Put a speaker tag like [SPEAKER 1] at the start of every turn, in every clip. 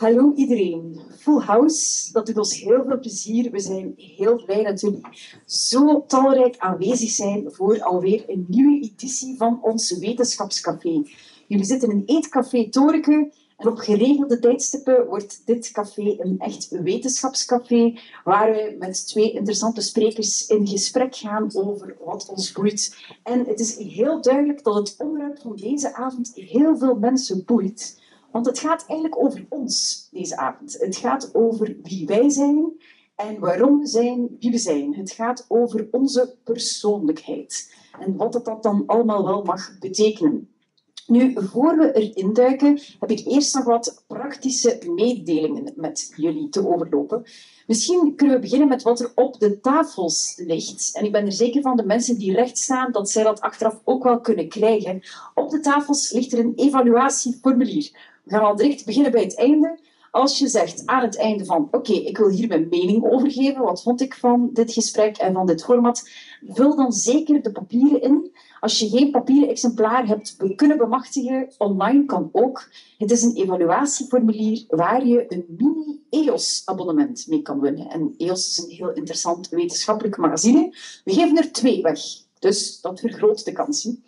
[SPEAKER 1] Hallo iedereen. Full House, dat doet ons heel veel plezier. We zijn heel blij dat jullie zo talrijk aanwezig zijn voor alweer een nieuwe editie van ons Wetenschapscafé. Jullie zitten in Eetcafé Toreke en op geregelde tijdstippen wordt dit café een echt wetenschapscafé, waar we met twee interessante sprekers in gesprek gaan over wat ons boeit. En het is heel duidelijk dat het onderwerp van deze avond heel veel mensen boeit. Want het gaat eigenlijk over ons deze avond. Het gaat over wie wij zijn en waarom we zijn wie we zijn. Het gaat over onze persoonlijkheid en wat dat dan allemaal wel mag betekenen. Nu, voor we erin duiken, heb ik eerst nog wat praktische mededelingen met jullie te overlopen. Misschien kunnen we beginnen met wat er op de tafels ligt. En ik ben er zeker van de mensen die recht staan dat zij dat achteraf ook wel kunnen krijgen. Op de tafels ligt er een evaluatieformulier. Gaan al direct beginnen bij het einde. Als je zegt aan het einde van oké, ik wil hier mijn mening over geven, wat vond ik van dit gesprek en van dit format, vul dan zeker de papieren in. Als je geen papieren exemplaar hebt we kunnen bemachtigen, online kan ook. Het is een evaluatieformulier waar je een mini-EOS-abonnement mee kan winnen. En EOS is een heel interessant wetenschappelijk magazine. We geven er twee weg, dus dat vergroot de kansen.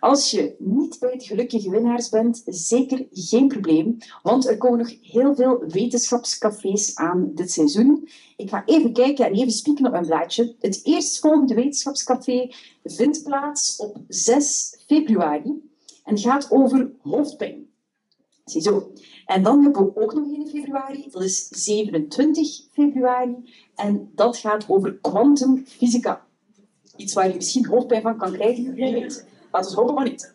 [SPEAKER 1] Als je niet bij het gelukkige winnaars bent, zeker geen probleem, want er komen nog heel veel wetenschapscafés aan dit seizoen. Ik ga even kijken en even spieken op mijn blaadje. Het eerstvolgende wetenschapscafé vindt plaats op 6 februari en gaat over hoofdpijn. Ziezo. En dan hebben we ook nog in februari, dat is 27 februari, en dat gaat over kwantumfysica. Iets waar je misschien hoofdpijn van kan krijgen, wie weet. Laten we hopen niet.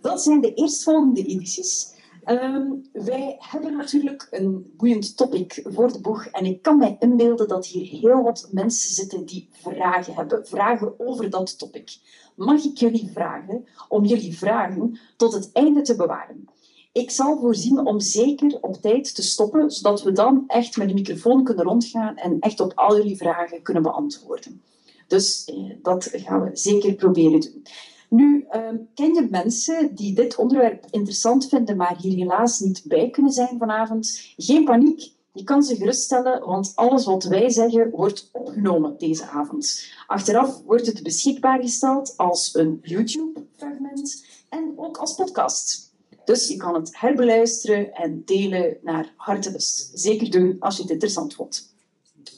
[SPEAKER 1] Dat zijn de eerstvolgende edities. Um, wij hebben natuurlijk een boeiend topic voor de boeg en ik kan mij inbeelden dat hier heel wat mensen zitten die vragen hebben, vragen over dat topic. Mag ik jullie vragen om jullie vragen tot het einde te bewaren? Ik zal voorzien om zeker op tijd te stoppen, zodat we dan echt met de microfoon kunnen rondgaan en echt op al jullie vragen kunnen beantwoorden. Dus eh, dat gaan we zeker proberen doen. Nu, uh, ken je mensen die dit onderwerp interessant vinden, maar hier helaas niet bij kunnen zijn vanavond? Geen paniek. Je kan ze geruststellen, want alles wat wij zeggen wordt opgenomen deze avond. Achteraf wordt het beschikbaar gesteld als een YouTube-fragment en ook als podcast. Dus je kan het herbeluisteren en delen naar hartelust. Zeker doen als je het interessant vond.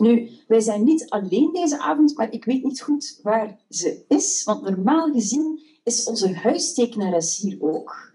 [SPEAKER 1] Nu, wij zijn niet alleen deze avond, maar ik weet niet goed waar ze is. Want normaal gezien is onze huistekenares hier ook.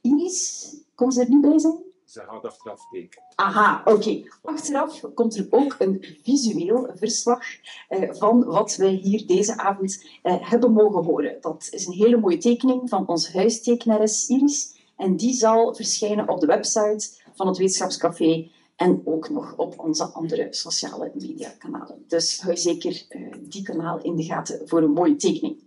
[SPEAKER 1] Iris, kon ze er niet bij zijn?
[SPEAKER 2] Ze gaat achteraf tekenen.
[SPEAKER 1] Aha, oké. Achteraf komt er ook een visueel verslag eh, van wat wij hier deze avond eh, hebben mogen horen. Dat is een hele mooie tekening van onze huistekenares Iris. En die zal verschijnen op de website van het Wetenschapscafé en ook nog op onze andere sociale mediakanalen. Dus hou zeker uh, die kanaal in de gaten voor een mooie tekening.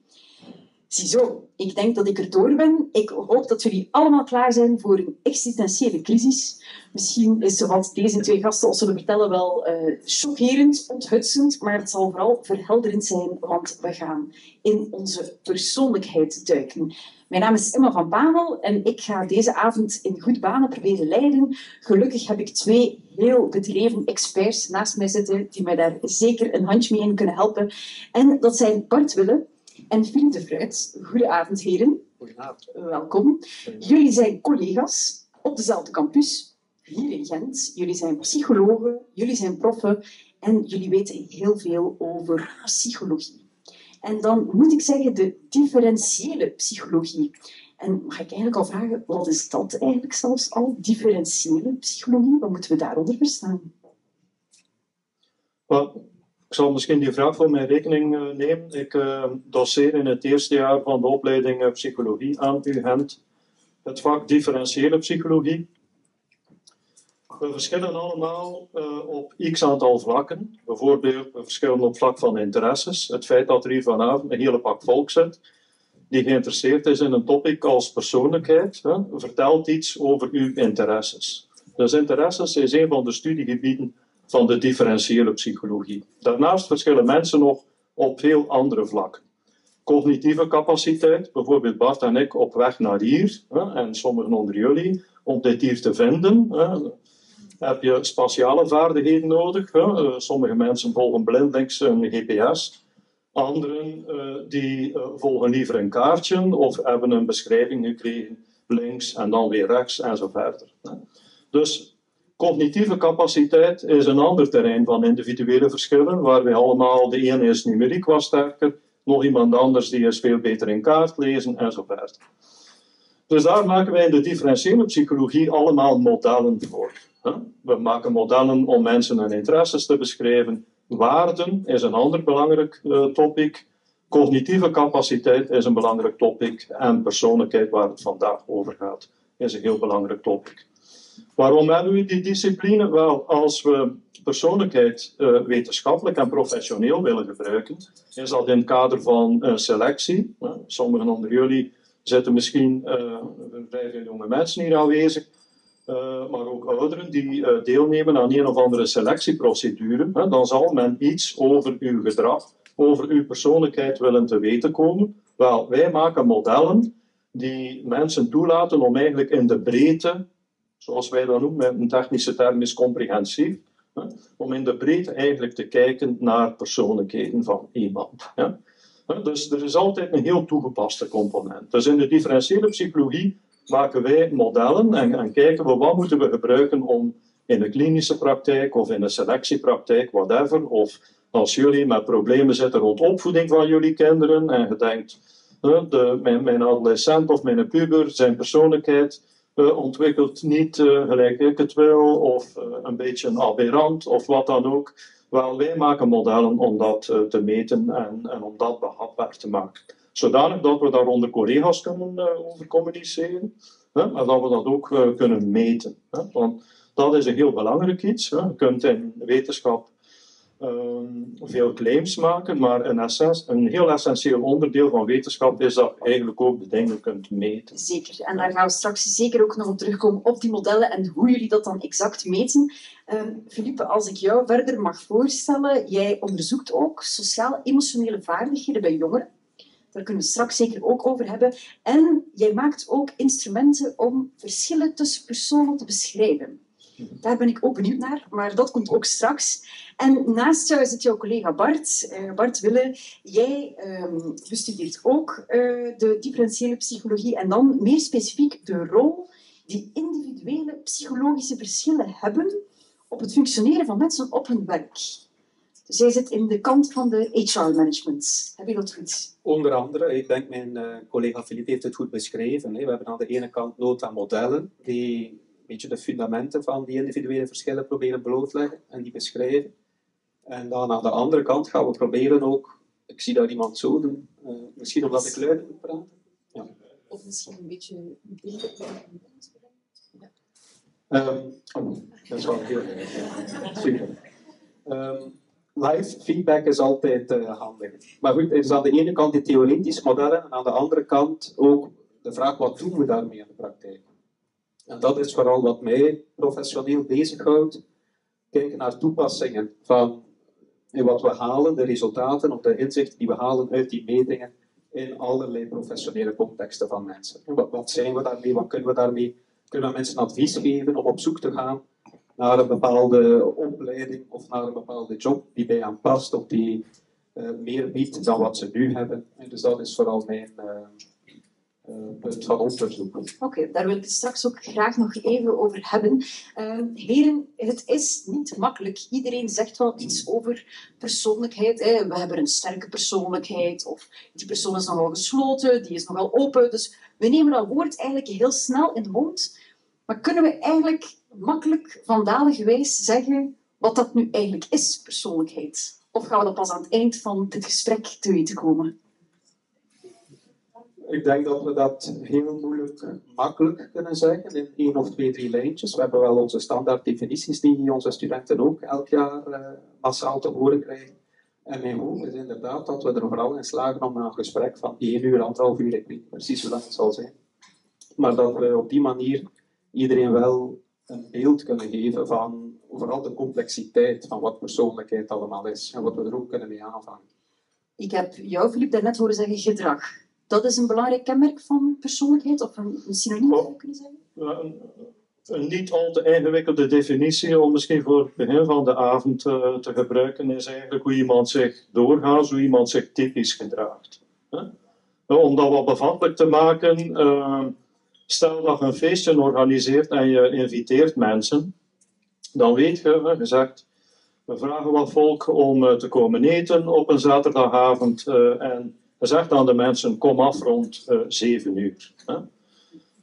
[SPEAKER 1] Ziezo, ik denk dat ik er door ben. Ik hoop dat jullie allemaal klaar zijn voor een existentiële crisis. Misschien is wat deze twee gasten ons zullen vertellen wel uh, chockerend, onthutsend, maar het zal vooral verhelderend zijn, want we gaan in onze persoonlijkheid duiken. Mijn naam is Emma van Pavel en ik ga deze avond in goed banen proberen leiden. Gelukkig heb ik twee heel bedreven experts naast mij zitten die mij daar zeker een handje mee in kunnen helpen. En dat zijn Bart Wille en Philippe de Fruit. Goedenavond, heren.
[SPEAKER 2] Goedenavond.
[SPEAKER 1] Welkom. Jullie zijn collega's op dezelfde campus, hier in Gent. Jullie zijn psychologen, jullie zijn proffen en jullie weten heel veel over psychologie. En dan moet ik zeggen de differentiële psychologie. En mag ik eigenlijk al vragen, wat is dat eigenlijk zelfs al, differentiële psychologie? Wat moeten we daaronder verstaan?
[SPEAKER 3] Well, ik zal misschien die vraag voor mijn rekening uh, nemen. Ik uh, doseer in het eerste jaar van de opleiding uh, psychologie aan UGent het vak differentiële psychologie. We verschillen allemaal op x aantal vlakken. Bijvoorbeeld, we verschillen op vlak van interesses. Het feit dat er hier vanavond een hele pak volk zit die geïnteresseerd is in een topic als persoonlijkheid, hè, vertelt iets over uw interesses. Dus interesses is een van de studiegebieden van de differentiële psychologie. Daarnaast verschillen mensen nog op veel andere vlakken. Cognitieve capaciteit, bijvoorbeeld Bart en ik op weg naar hier, en sommigen onder jullie, om dit hier te vinden. Heb je spatiale vaardigheden nodig. Eh, sommige mensen volgen blindelings een GPS. Anderen uh, die uh, volgen liever een kaartje of hebben een beschrijving gekregen links en dan weer rechts en zo verder. Dus cognitieve capaciteit is een ander terrein van individuele verschillen, waar we allemaal, de ene is numeriek wat sterker, nog iemand anders die is veel beter in kaart lezen en zo verder. Dus daar maken wij in de differentiële psychologie allemaal modellen voor. We maken modellen om mensen hun interesses te beschrijven. Waarden is een ander belangrijk uh, topic. Cognitieve capaciteit is een belangrijk topic. En persoonlijkheid, waar het vandaag over gaat, is een heel belangrijk topic. Waarom hebben we die discipline? Wel, als we persoonlijkheid uh, wetenschappelijk en professioneel willen gebruiken, is dat in het kader van uh, selectie. sommigen onder jullie zitten misschien uh, vrij veel jonge mensen hier aanwezig, maar ook ouderen die deelnemen aan een of andere selectieprocedure. dan zal men iets over uw gedrag, over uw persoonlijkheid willen te weten komen. Wel, wij maken modellen die mensen toelaten om eigenlijk in de breedte zoals wij dat noemen, met een technische term is comprehensief, om in de breedte eigenlijk te kijken naar persoonlijkheden van iemand. Dus er is altijd een heel toegepaste component. Dus in de differentiële psychologie maken wij modellen en, en kijken we wat moeten we gebruiken om in de klinische praktijk of in de selectiepraktijk, whatever, of als jullie met problemen zitten rond opvoeding van jullie kinderen en je denkt, de, mijn, mijn adolescent of mijn puber, zijn persoonlijkheid ontwikkelt niet uh, gelijk ik het wil, of uh, een beetje een aberrant, of wat dan ook. Wel, wij maken modellen om dat te meten en, en, om dat behapbaar te maken. Zodanig dat we daar onder collega's kunnen over communiceren, hè, maar dat we dat ook kunnen meten. Hè, want dat is een heel belangrijk iets. Hè. Je kunt in wetenschap um, veel claims maken, maar een, een heel essentieel onderdeel van wetenschap is dat je eigenlijk ook de dingen kunt meten.
[SPEAKER 1] Zeker, en daar gaan we straks zeker ook nog op terugkomen op die modellen en hoe jullie dat dan exact meten. Um, Philippe, als ik jou verder mag voorstellen, jij onderzoekt ook sociaal-emotionele vaardigheden bij jongeren. Daar kunnen we straks zeker ook over hebben. En jij maakt ook instrumenten om verschillen tussen personen te beschrijven. Daar ben ik ook benieuwd naar, maar dat komt ook straks. En naast jou zit jouw collega Bart. Uh, Bart Wille, jij um, bestudeert ook uh, de differentiële psychologie en dan meer specifiek de rol die individuele psychologische verschillen hebben op het functioneren van mensen op hun werk. Dus jij zit in de kant van de HR-management. Heb je dat goed?
[SPEAKER 4] Onder andere, ik denk mijn uh, collega Philippe heeft het goed beschreven. We hebben aan de ene kant nood aan modellen die beetje de fundamenten van die individuele verschillen proberen blootleggen en die beschrijven. En dan aan de andere kant gaan we proberen ook, ik zie daar iemand zo doen, uh, misschien omdat ik luider moet praten.
[SPEAKER 1] Ja. Of misschien een beetje beter.
[SPEAKER 4] Ja. Um, dat is wel heel super. Um, live feedback is altijd uh, handig. Maar goed, is aan de ene kant die theoretische modellen en aan de andere kant ook de vraag wat doen we daarmee in de praktijk. En dat is vooral wat mij professioneel bezighoudt. Kijken naar toepassingen van wat we halen, de resultaten of de inzichten die we halen uit die metingen in allerlei professionele contexten van mensen. Wat, zijn we daarmee? Wat kunnen we daarmee? Kunnen we mensen advies geven om op zoek te gaan naar een bepaalde opleiding of naar een bepaalde job die bij hen past of die uh, meer biedt dan wat ze nu hebben? En dus dat is vooral mijn, uh, van onderzoek.
[SPEAKER 1] Oké, okay, daar wil ik straks ook graag nog even over hebben. Uh, heren, het is niet makkelijk. Iedereen zegt wel iets over persoonlijkheid. Hè. We hebben een sterke persoonlijkheid, of die persoon is nogal gesloten, die is nogal open. Dus we nemen dat woord eigenlijk heel snel in de mond. Maar kunnen we eigenlijk makkelijk vandaligwijs zeggen wat dat nu eigenlijk is, persoonlijkheid? Of gaan we dat pas aan het eind van dit gesprek te weten komen?
[SPEAKER 4] Ik denk dat we dat heel moeilijk makkelijk kunnen zeggen in één of twee, drie lijntjes. We hebben wel onze standaard definities die onze studenten ook elk jaar uh, massaal te horen krijgen. En mijn hoop is inderdaad dat we er vooral in slagen om een gesprek van één uur, anderhalf uur, ik weet precies hoe lang het zal zijn. Maar dat we op die manier iedereen wel een beeld kunnen geven van vooral de complexiteit van wat persoonlijkheid allemaal is en wat we er ook kunnen mee aanvangen.
[SPEAKER 1] Ik heb jou, Filip, daarnet horen zeggen gedrag dat is een belangrijk kenmerk van persoonlijkheid, of een, een synoniem zou je kunnen zeggen?
[SPEAKER 3] een niet al te ingewikkelde definitie om misschien voor het begin van de avond uh, te gebruiken is eigenlijk hoe iemand zich doorgaat, hoe iemand zich typisch gedraagt. Om dat wat bevattelijk te maken, uh, stel dat je een feestje organiseert en je inviteert mensen, dan weet je, zegt, we vragen wat volk om uh, te komen eten op een zaterdagavond en zegt aan de mensen, kom af rond 7 uur.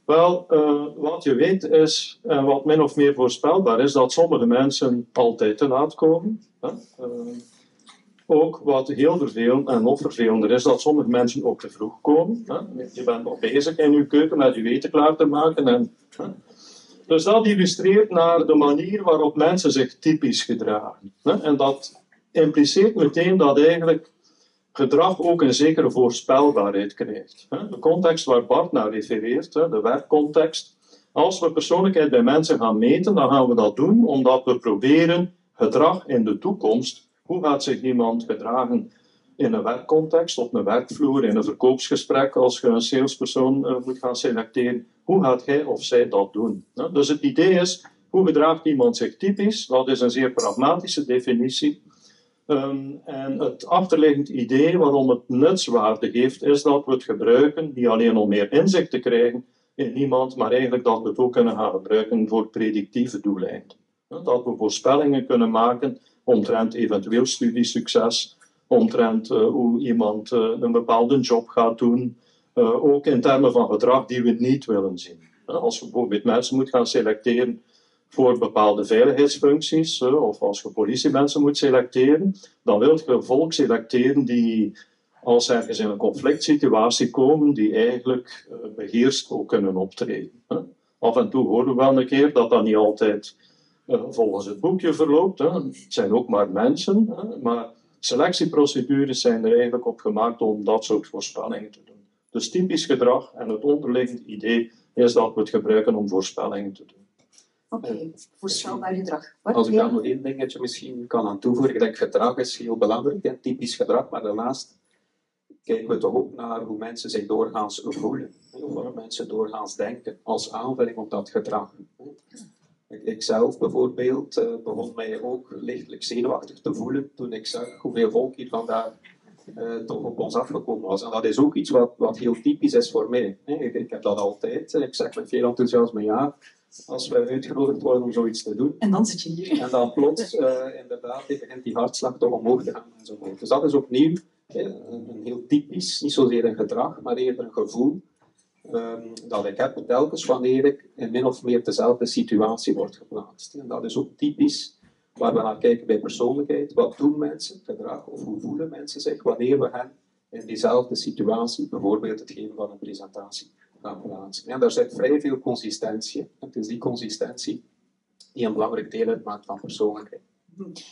[SPEAKER 3] Wel, uh, wat je weet is, en uh, wat min of meer voorspelbaar is, dat sommige mensen altijd te laat komen. Hè? Uh, ook wat heel vervelend en nog vervelender is, dat sommige mensen ook te vroeg komen. Hè? Je bent nog bezig in je keuken met je eten klaar te maken. En, hè? Dus dat illustreert naar de manier waarop mensen zich typisch gedragen. Hè? En dat impliceert meteen dat eigenlijk gedrag ook een zekere voorspelbaarheid krijgt. De context waar Bart naar refereert, de werkcontext. Als we persoonlijkheid bij mensen gaan meten, dan gaan we dat doen omdat we proberen gedrag in de toekomst. Hoe gaat zich iemand gedragen in een werkcontext, op een werkvloer, in een verkoopsgesprek, als je een salespersoon uh, moet gaan selecteren? Hoe gaat hij of zij dat doen? Dus het idee is, hoe gedraagt iemand zich typisch? Dat is een zeer pragmatische definitie. Um, en het achterliggend idee waarom het nutswaarde heeft, is dat we het gebruiken niet alleen om meer inzicht te krijgen in iemand, maar eigenlijk dat we het ook kunnen gaan gebruiken voor predictieve doeleinden. Dat we voorspellingen kunnen maken omtrent eventueel studiesucces, omtrent uh, hoe iemand uh, een bepaalde job gaat doen, uh, ook in termen van gedrag die we niet willen zien. Als we bijvoorbeeld mensen moeten gaan selecteren voor bepaalde veiligheidsfuncties, of als je politiemensen moet selecteren, dan wil je volk selecteren die, als ergens in een conflict situatie komen, die eigenlijk uh, beheerst ook kunnen optreden. Af en toe horen we wel een keer dat dat niet altijd uh, volgens het boekje verloopt. Het zijn ook maar mensen, maar selectieprocedures zijn er eigenlijk op gemaakt om dat soort voorspellingen te doen. Dus typisch gedrag en het onderliggend idee is dat we het gebruiken om voorspellingen te doen.
[SPEAKER 1] Oké, okay. voorspelbaar gedrag.
[SPEAKER 4] Wat Als ik daar nog één dingetje misschien kan aan toevoegen. Denk gedrag is heel belangrijk, hè, typisch gedrag, maar daarnaast kijken we toch ook naar hoe mensen zich doorgaans voelen. Hoe mensen doorgaans denken, als aanvulling op dat gedrag. Ik, ik zelf bijvoorbeeld uh, begon mij ook lichtelijk zenuwachtig te voelen toen ik zag hoeveel volk hier vandaag uh, toch op ons afgekomen was. En dat is ook iets wat, wat heel typisch is voor mij. Ik, ik heb dat altijd. Ik zeg met veel enthousiasme ja als we uitgenodigd worden om zoiets te doen.
[SPEAKER 1] En dan zit je hier.
[SPEAKER 4] En dan plots, uh, inderdaad, begint die hartslag toch omhoog te gaan enzovoort. Dus dat is opnieuw een heel typisch, niet zozeer een gedrag, maar eerder een gevoel um, dat ik heb telkens wanneer ik in min of meer dezelfde situatie word geplaatst. En dat is ook typisch waar we naar kijken bij persoonlijkheid. Wat doen mensen, gedrag, of hoe voelen mensen zich wanneer we hen in diezelfde situatie, bijvoorbeeld het geven van een presentatie, ja, daar zit vrij veel consistentie. Het is die consistentie die een belangrijk deel uitmaakt van persoonlijkheid.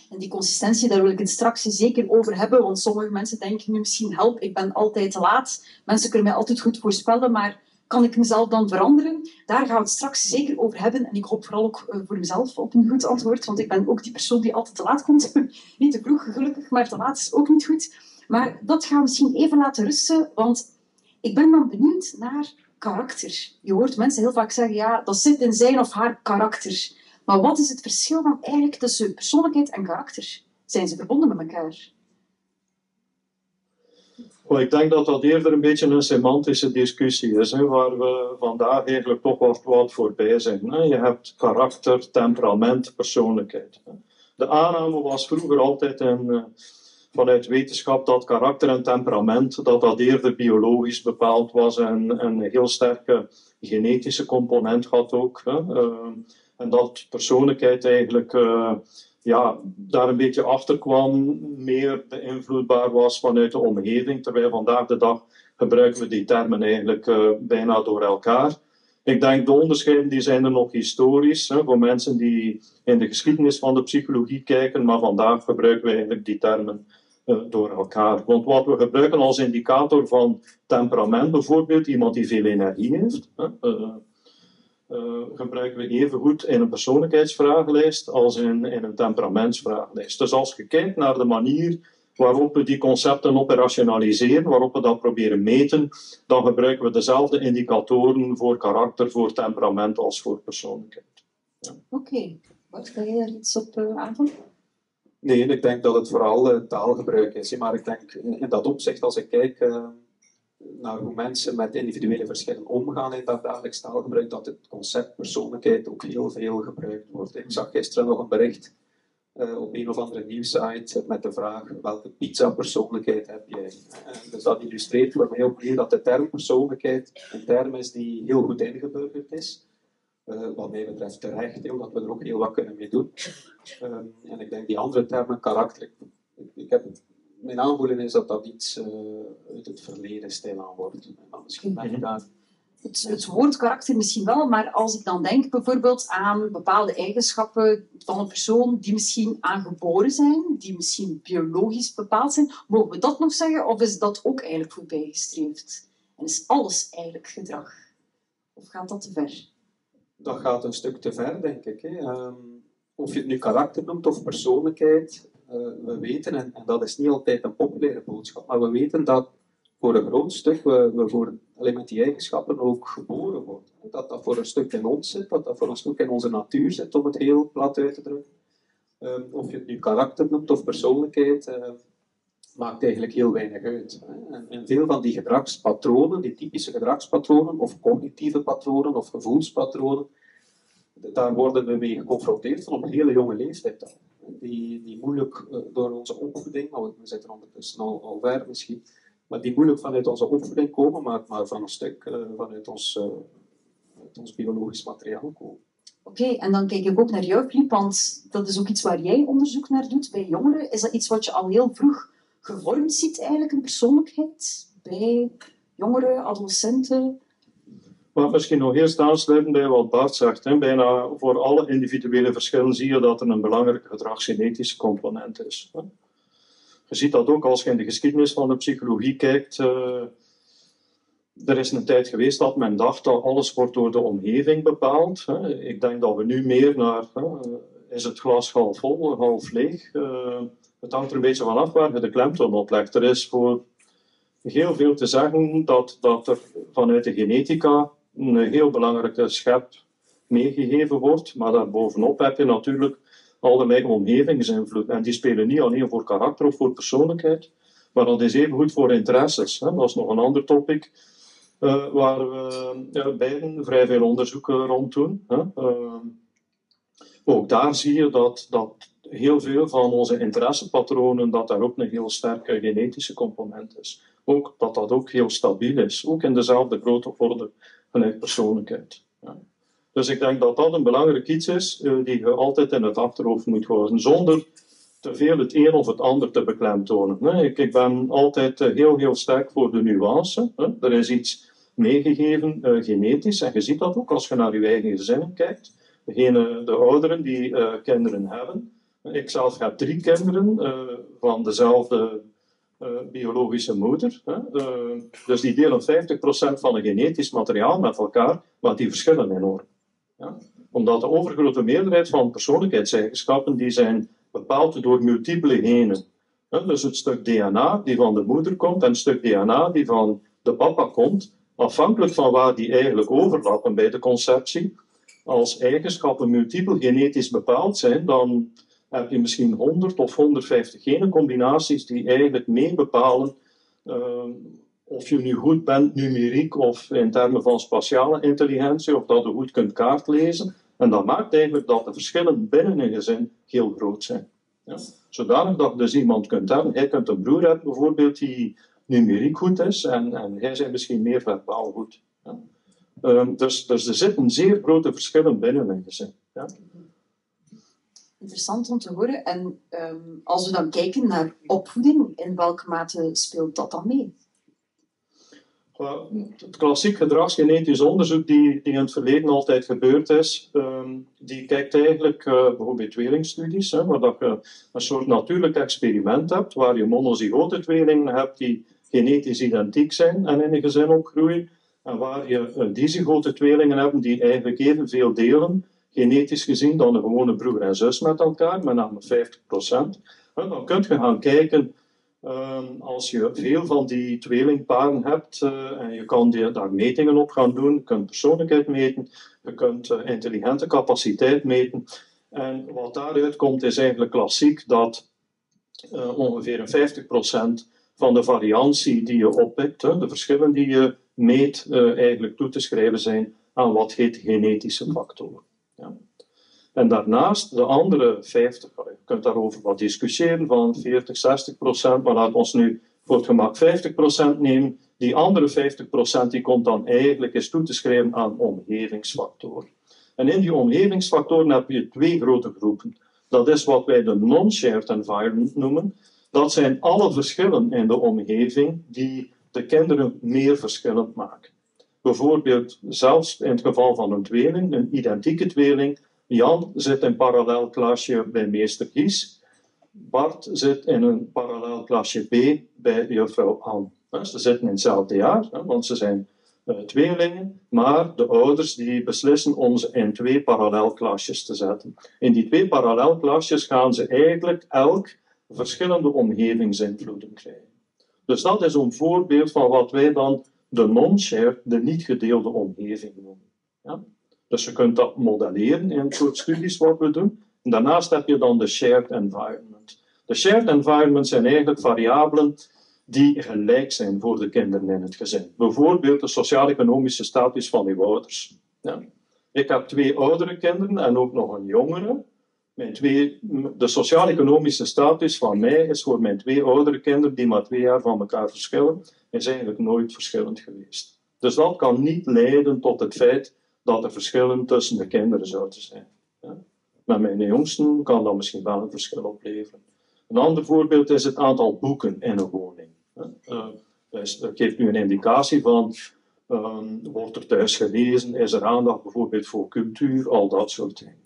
[SPEAKER 1] En die consistentie, daar wil ik het straks zeker over hebben, want sommige mensen denken nu misschien, help, ik ben altijd te laat. Mensen kunnen mij altijd goed voorspellen, maar kan ik mezelf dan veranderen? Daar gaan we het straks zeker over hebben. En ik hoop vooral ook eh, voor mezelf op een goed antwoord, want ik ben ook die persoon die altijd te laat komt. niet te vroeg, gelukkig, maar te laat is ook niet goed. Maar dat gaan we misschien even laten rusten, want ik ben dan benieuwd naar karakter. Je hoort mensen heel vaak zeggen, ja, dat zit in zijn of haar karakter. Maar wat is het verschil dan eigenlijk tussen persoonlijkheid en karakter? Zijn ze verbonden met elkaar?
[SPEAKER 3] Well, ik denk dat dat eerder een beetje een semantische discussie is, hè, waar we vandaag eigenlijk toch wat, voorbij zijn. Hè. Je hebt karakter, temperament, persoonlijkheid. De aanname was vroeger altijd een vanuit wetenschap dat karakter en temperament, dat dat eerder biologisch bepaald was en een heel sterke genetische component had ook. Hè. Uh, en dat persoonlijkheid eigenlijk uh, ja, daar een beetje achter kwam, meer beïnvloedbaar was vanuit de omgeving, terwijl vandaag de dag gebruiken we die termen eigenlijk uh, bijna door elkaar. Ik denk de onderscheiden die zijn er nog historisch, hè, voor mensen die in de geschiedenis van de psychologie kijken, maar vandaag gebruiken we eigenlijk die termen door elkaar. Want wat we gebruiken als indicator van temperament, bijvoorbeeld iemand die veel energie heeft, uh, uh, gebruiken we even goed in een persoonlijkheidsvragenlijst als in, een temperamentsvragenlijst. Dus als je kijkt naar de manier waarop we die concepten operationaliseren, waarop we dat proberen meten, dan gebruiken we dezelfde indicatoren voor karakter, voor temperament als voor persoonlijkheid.
[SPEAKER 1] Oké, okay. wat ga je daar iets op aanvullen?
[SPEAKER 4] Nee, ik denk dat het vooral uh, taalgebruik is. Maar ik denk in dat opzicht, als ik kijk uh, naar hoe mensen met individuele verschillen omgaan in dat dagelijks taalgebruik, dat het concept persoonlijkheid ook heel veel gebruikt wordt. Ik zag gisteren nog een bericht uh, op een of andere nieuwsite met de vraag welke pizza-persoonlijkheid heb jij? Dus dat illustreert voor mij opnieuw dat de term persoonlijkheid een term is die heel goed ingeburgerd is. Uh, wat mij betreft terecht, omdat we er ook heel wat kunnen mee doen. Ehm, en ik denk die andere termen, karakter, ik, ik heb, mijn aanvoelen is dat dat iets uit het verleden stilaan wordt. En dan misschien ben ik daar
[SPEAKER 1] het, het woord karakter misschien wel, maar als ik dan denk bijvoorbeeld aan bepaalde eigenschappen van een persoon die misschien aangeboren zijn, die misschien biologisch bepaald zijn, mogen we dat nog zeggen of is dat ook eigenlijk voorbijgestreefd? En is alles eigenlijk gedrag? Of gaat dat te ver?
[SPEAKER 4] Dat gaat een stuk te ver, denk ik. Hè. Um, of je het nu karakter noemt of persoonlijkheid, uh, we weten, en, dat is niet altijd een populaire boodschap, maar we weten dat voor een groot stuk we, we voor, alleen met die eigenschappen ook geboren worden. Dat dat voor een stuk in ons zit, dat dat voor een stuk in onze natuur zit, om het heel plat uit te drukken. Um, of je het nu karakter noemt of persoonlijkheid, uh, maakt eigenlijk heel weinig uit. En, veel van die gedragspatronen, die typische gedragspatronen, of cognitieve patronen, of gevoelspatronen, daar worden we mee geconfronteerd van op hele jonge leeftijd. Die, die moeilijk uh, door onze opvoeding, maar we zitten ondertussen al, al ver misschien, maar die moeilijk vanuit onze opvoeding komen, maar, maar van een stuk uh, vanuit ons, uh, ons biologisch materiaal komen.
[SPEAKER 1] Oké, en dan kijk ik ook naar jou, Filip, want dat is ook iets waar jij onderzoek naar doet bij jongeren. Is dat iets wat je al heel vroeg gevormd ziet, eigenlijk, een persoonlijkheid? Bij jongeren, adolescenten?
[SPEAKER 3] Maar misschien nog eerst aansluiten bij wat Bart zegt. Hè. Bijna voor alle individuele verschillen zie je dat er een belangrijke gedragsgenetische component is. Hè. Je ziet dat ook als je in de geschiedenis van de psychologie kijkt. Uh, er is een tijd geweest dat men dacht dat alles wordt door de omgeving bepaald. Hè. Ik denk dat we nu meer naar, is het glas half vol, half leeg? Uh, het hangt er een beetje van af waar je de klemtoon op legt. Er is voor heel veel te zeggen dat, dat er vanuit de genetica een heel belangrijke schep meegegeven wordt. Maar daarbovenop heb je natuurlijk allerlei omgevingsinvloed. En die spelen niet alleen voor karakter of voor persoonlijkheid, maar dat is even goed voor interesses. Hè. Dat is nog een ander topic uh, waar we uh, beiden vrij veel onderzoek rond doen. Hè. Uh, ook daar zie je dat, dat heel veel van onze interessepatronen, dat daar ook een heel sterke genetische component is. Ook dat dat ook heel stabiel is, ook in dezelfde grote orde vanuit persoonlijkheid. Ja. Dus ik denk dat dat een belangrijk iets is uh, die je altijd in het achterhoofd moet houden, zonder te veel het een of het ander te beklemtonen. Ik, ik, ben altijd uh, heel, heel sterk voor de nuance. Hè. Er is iets meegegeven uh, genetisch, en je ziet dat ook als je naar je eigen gezin kijkt. De ouderen die kinderen hebben. Ik zelf heb drie kinderen van dezelfde biologische moeder. Hè. dus die delen 50% van het genetisch materiaal met elkaar, maar die verschillen enorm. Ja? Omdat de overgrote meerderheid van persoonlijkheidseigenschappen die zijn bepaald door multiple genen. Dus het stuk DNA die van de moeder komt en het stuk DNA die van de papa komt, afhankelijk van waar die eigenlijk overlappen bij de conceptie. Als eigenschappen multiple genetisch bepaald zijn, dan heb je misschien 100 of 150 genencombinaties die eigenlijk mee bepalen uh, of je nu goed bent numeriek of in termen van spatiale intelligentie, of dat je goed kunt kaartlezen. En dat maakt eigenlijk dat de verschillen binnen een gezin heel groot zijn. Ja? Zodanig dat dus iemand kunt hebben, hij kunt een broer hebben bijvoorbeeld die numeriek goed is en, en hij zijn misschien meer verbaal goed. Um, dus, dus er zitten zeer grote verschillen binnen een gezin. Ja?
[SPEAKER 1] Interessant om te horen. En um, als we dan kijken naar opvoeding, in welke mate speelt dat dan mee?
[SPEAKER 3] het klassiek gedragsgenetisch onderzoek die, in het verleden altijd gebeurd is, um, die kijkt eigenlijk uh, bijvoorbeeld tweelingstudies, hè, waar dat je een soort natuurlijk experiment hebt, waar je monozygote tweelingen hebt die genetisch identiek zijn en in een gezin opgroeien, en waar je uh, dizygote tweelingen hebt die eigenlijk evenveel delen, genetisch gezien, dan een gewone broer en zus met elkaar, met name 50%. En dan kun je gaan kijken Ehm, als je veel van die tweelingparen hebt uh, en je kan die, daar metingen op gaan doen, je kunt persoonlijkheid meten, je kunt uh, intelligente capaciteit meten. En wat daaruit komt is eigenlijk klassiek dat uh, ongeveer 50% van de variantie die je oppikt, de verschillen die je meet, eigenlijk toe te schrijven zijn aan wat heet genetische factoren. En daarnaast de andere 50, je kunt daarover wat discussiëren, van 40, 60 procent, maar laat ons nu voor het gemak 50 procent nemen. Die andere 50 procent die komt dan eigenlijk eens toe te schrijven aan omgevingsfactoren. En in die omgevingsfactoren heb je twee grote groepen. Dat is wat wij de non-shared environment noemen. Dat zijn alle verschillen in de omgeving die de kinderen meer verschillend maken. Bijvoorbeeld, zelfs in het geval van een tweeling, een identieke tweeling, Jan zit in parallel klasje bij meester Gies. Bart zit in een parallel klasje B bij juffrouw Anne. Ze zitten in hetzelfde jaar, want ze zijn uh, tweelingen, maar de ouders die beslissen om ze in twee parallelklasjes te zetten. In die twee parallelklasjes gaan ze eigenlijk elk verschillende omgevingsinvloeden krijgen. Dus dat is een voorbeeld van wat wij dan de non-shared, de niet gedeelde omgeving noemen. Ja? Dus je kunt dat modelleren in het soort studies wat we doen. En daarnaast heb je dan de shared environment. De shared environment zijn eigenlijk variabelen die gelijk zijn voor de kinderen in het gezin. Bijvoorbeeld de sociaal-economische status van uw ouders. Ja. Ik heb twee oudere kinderen en ook nog een jongere. Mijn twee, de sociaal-economische status van mij is voor mijn twee oudere kinderen, die maar twee jaar van elkaar verschillen, is eigenlijk nooit verschillend geweest. Dus dat kan niet leiden tot het feit dat er verschillen tussen de kinderen zouden zijn. Ja? Met mijn jongsten kan dat misschien wel een verschil opleveren. Een ander voorbeeld is het aantal boeken in een woning. Uh, dus dat geeft nu een indicatie van, um, wordt er thuis gelezen, is er aandacht bijvoorbeeld voor cultuur, al dat soort dingen.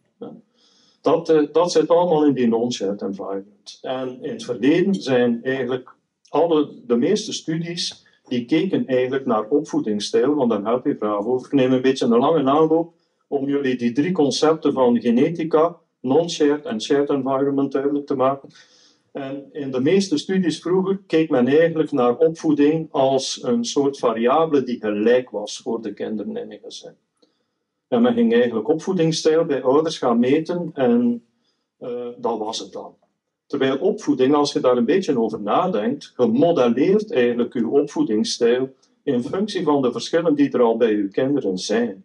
[SPEAKER 3] Dat, uh, dat zit allemaal in die non-shared environment. En in het verleden zijn eigenlijk alle, de meeste studies die keken eigenlijk naar opvoedingsstijl, want daar gaat die vraag over. Ik neem een beetje een lange aanloop om jullie die drie concepten van genetica, non-shared en shared environment duidelijk te maken. En in de meeste studies vroeger keek men eigenlijk naar opvoeding als een soort variabele die gelijk was voor de kinderen in een gezin. En men ging eigenlijk opvoedingsstijl bij ouders gaan meten en uh, dat was het dan. Terwijl opvoeding, als je daar een beetje over nadenkt, gemodelleerd eigenlijk je opvoedingsstijl in functie van de verschillen die er al bij je kinderen zijn.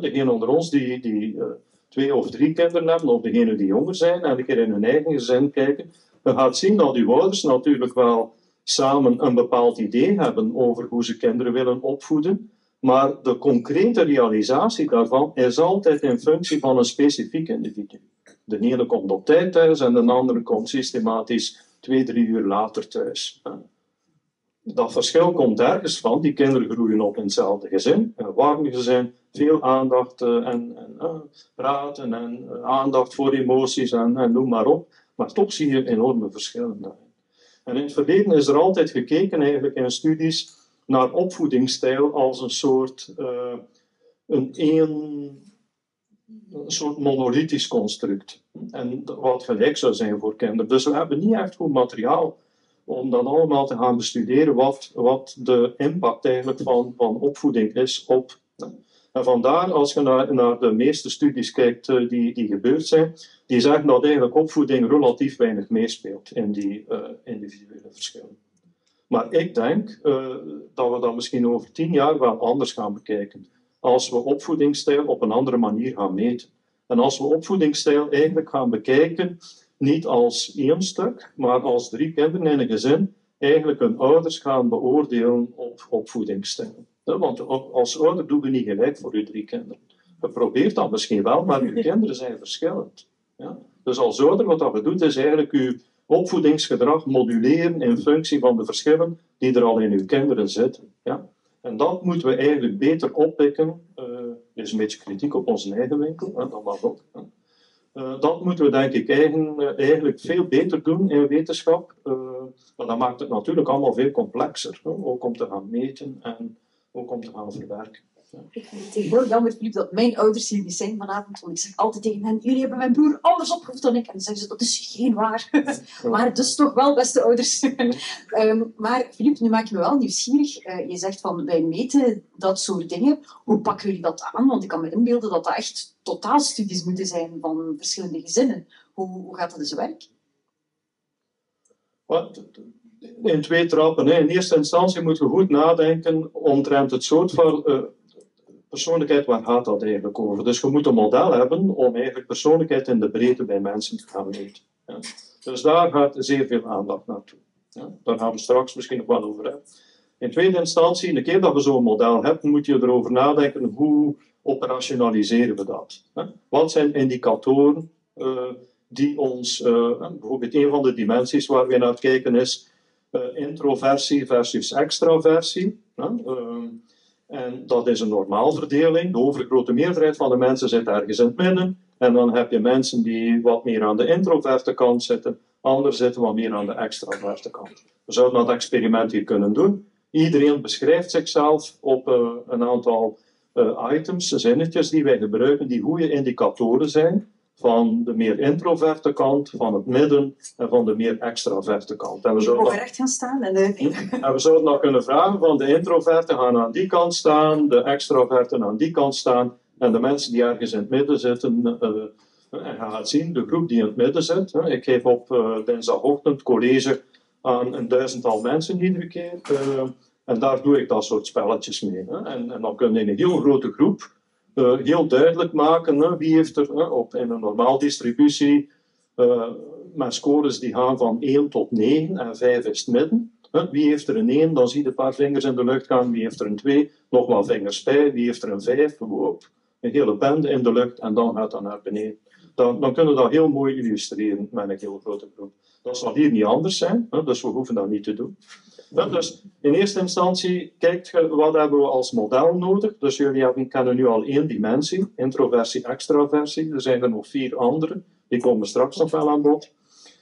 [SPEAKER 3] Degenen onder ons die, die uh, twee of drie kinderen hebben, of degenen die jonger zijn, en een keer in hun eigen gezin kijken, dan gaat zien dat uw ouders natuurlijk wel samen een bepaald idee hebben over hoe ze kinderen willen opvoeden, maar de concrete realisatie daarvan is altijd in functie van een specifiek individu. De ene komt op tijd thuis en de andere komt systematisch twee, drie uur later thuis. Dat verschil komt ergens van. Die kinderen groeien op in hetzelfde gezin, een warm gezin, veel aandacht eh, en, en uh, praten en uh, aandacht voor emoties en, en noem maar op. Maar toch zie je enorme verschillen daarin. En in het verleden is er altijd gekeken eigenlijk in studies naar opvoedingsstijl als een soort een één een soort monolithisch construct. En wat gelijk zou zijn voor kinderen. Dus we hebben niet echt goed materiaal om dan allemaal te gaan bestuderen wat, wat de impact eigenlijk van, van opvoeding is op. En vandaar, als je naar, naar de meeste studies kijkt uh, die, die gebeurd zijn, die zeggen dat eigenlijk opvoeding relatief weinig meespeelt in die uh, individuele verschillen. Maar ik denk uh, dat we dat misschien over tien jaar wel anders gaan bekijken als we opvoedingsstijl op een andere manier gaan meten. En als we opvoedingsstijl eigenlijk gaan bekijken, niet als één stuk, maar als drie kinderen in een gezin, eigenlijk hun ouders gaan beoordelen op opvoedingsstijl. Want als ouder doen we niet gelijk voor uw drie kinderen. Je probeert dat misschien wel, maar uw kinderen zijn verschillend. Ja? Dus als ouder, wat we doen, is eigenlijk uw opvoedingsgedrag moduleren in functie van de verschillen die er al in uw kinderen zitten. Ja? En dat moeten we eigenlijk beter oppikken. Uh, is een beetje kritiek op onze eigen winkel, hè, dat mag ook. Uh, dat moeten we denk ik uh, eigenlijk veel beter doen in wetenschap. maar dat maakt het natuurlijk allemaal veel complexer. Ook om te gaan meten en ook om te gaan verwerken.
[SPEAKER 1] Ik vind het heel jammer, dat mijn ouders hier niet zijn vanavond. Want ik zeg altijd tegen hen, jullie hebben mijn broer anders opgevoed dan ik. En dan zeggen ze, dat is geen waar. maar dus toch wel, beste ouders. Ehm, maar Filip, nu maak je me wel nieuwsgierig. Eh, je zegt van, wij meten dat soort dingen. Hoe pakken jullie dat aan? Want ik kan me inbeelden dat dat echt totaalstudies moeten zijn van verschillende gezinnen. Hoe, hoe gaat dat in zijn werk?
[SPEAKER 3] Wat? In twee trappen. In eerste instantie moeten we goed nadenken omtrent het soort van persoonlijkheid, waar gaat dat eigenlijk over? Dus we moeten een model hebben om eigenlijk persoonlijkheid in de breedte bij mensen te gaan meten. Ja. Dus daar gaat zeer veel aandacht naartoe. Ja. Daar gaan we straks misschien nog wel over hebben. In tweede instantie, een keer dat we zo'n model hebben, moet je erover nadenken hoe operationaliseren we dat. Hè? Wat zijn indicatoren uh, die ons, uh, bijvoorbeeld een van de dimensies waar we naar kijken is uh, introversie versus extraversie. En dat is een normaalverdeling. De overgrote meerderheid van de mensen zit ergens in het midden. En dan heb je mensen die wat meer aan de introverte kant zitten, anderen zitten wat meer aan de extraverte kant. We zouden dat experiment hier kunnen doen. Iedereen beschrijft zichzelf op uh, een aantal uh, items, zinnetjes die wij gebruiken, die goede indicatoren zijn van de meer introverte kant, van het midden en van de meer extraverte kant.
[SPEAKER 1] En we zouden dan, recht gaan staan. En, de...
[SPEAKER 3] en we zouden dan kunnen vragen van de introverten gaan aan die kant staan, de extraverten aan die kant staan en de mensen die ergens in het midden zitten. Uh, en gaat zien, de groep die in het midden zit. Ik geef op uh, dinsdagochtend college aan een duizendtal mensen iedere keer. en daar doe ik dat soort spelletjes mee. Hè. En, en dan kun je in een heel grote groep uh, heel duidelijk maken wie heeft er op, in een normaal distributie uh, scores die gaan van 1 tot 9 en 5 is het midden. Wie heeft er een 1, dan zie je een paar vingers in de lucht gaan. Wie heeft er een 2, nog wat vingers bij. Wie heeft er een 5, een hele bende in de lucht en dan gaat dat naar beneden. Dan, dan kunnen we dat heel mooi illustreren met een heel grote groep. Dat zal hier niet anders zijn, hè, dus we hoeven dat niet te doen. Dus in eerste instantie, kijkt je wat hebben we als model nodig. Dus jullie hebben, kennen nu al één dimensie, introversie, extraversie. Er zijn er nog vier andere, die komen straks nog wel aan bod.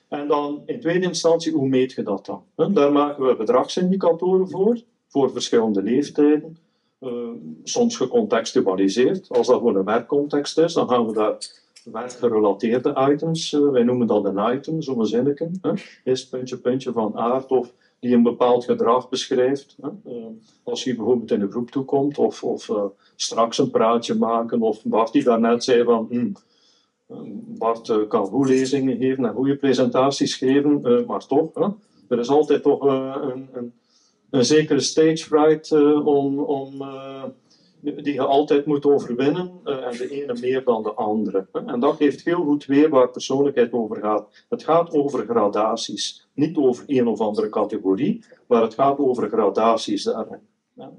[SPEAKER 3] En dan in tweede instantie, hoe meet je dat dan? Daar maken we bedragsindicatoren voor, voor verschillende leeftijden. Uh, soms gecontextualiseerd. Als dat voor een werkcontext is, dan gaan we daar werkgerelateerde items, uh, wij noemen dat een item, zo'n zinnetje. Hè? Is puntje, puntje van aard of die een bepaald gedrag beschrijft. Uh, als je bijvoorbeeld in een groep toekomt of, of uh, straks een praatje maken, of Bart die daarnet zei van hm, Bart kan goede lezingen geven en goede presentaties geven, maar toch, er is altijd toch een, een, een, zekere stage fright om, om die je altijd moet overwinnen, uh, en de ene meer dan de andere. En dat geeft heel goed weer waar persoonlijkheid over gaat. Het gaat over gradaties, niet over een of andere categorie, maar het gaat over gradaties daarin. Ja.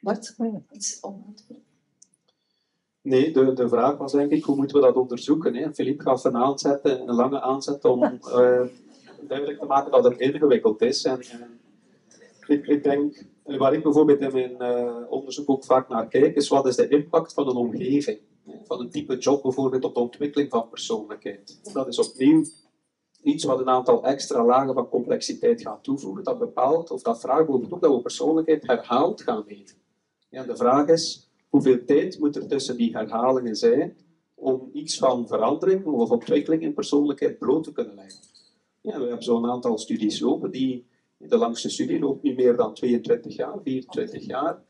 [SPEAKER 1] Bart, iets om
[SPEAKER 4] Nee, de, de vraag was denk ik, hoe moeten we dat onderzoeken? Hè? Philippe gaf een aanzet, een lange aanzet om uh, duidelijk te maken dat het ingewikkeld is. En, en ik, ik denk waar ik bijvoorbeeld in mijn uh, onderzoek ook vaak naar kijk, is wat is de impact van een omgeving? Van een type job bijvoorbeeld op de ontwikkeling van persoonlijkheid. Dat is opnieuw iets wat een aantal extra lagen van complexiteit gaat toevoegen. Dat bepaalt, of dat vraagt ook dat we persoonlijkheid herhaald gaan meten. Ja, de vraag is, hoeveel tijd moet er tussen die herhalingen zijn om iets van verandering of ontwikkeling in persoonlijkheid bloot te kunnen leggen? Ja, we hebben zo'n aantal studies lopen die de langste studie loopt nu meer dan 22 jaar, 24 jaar.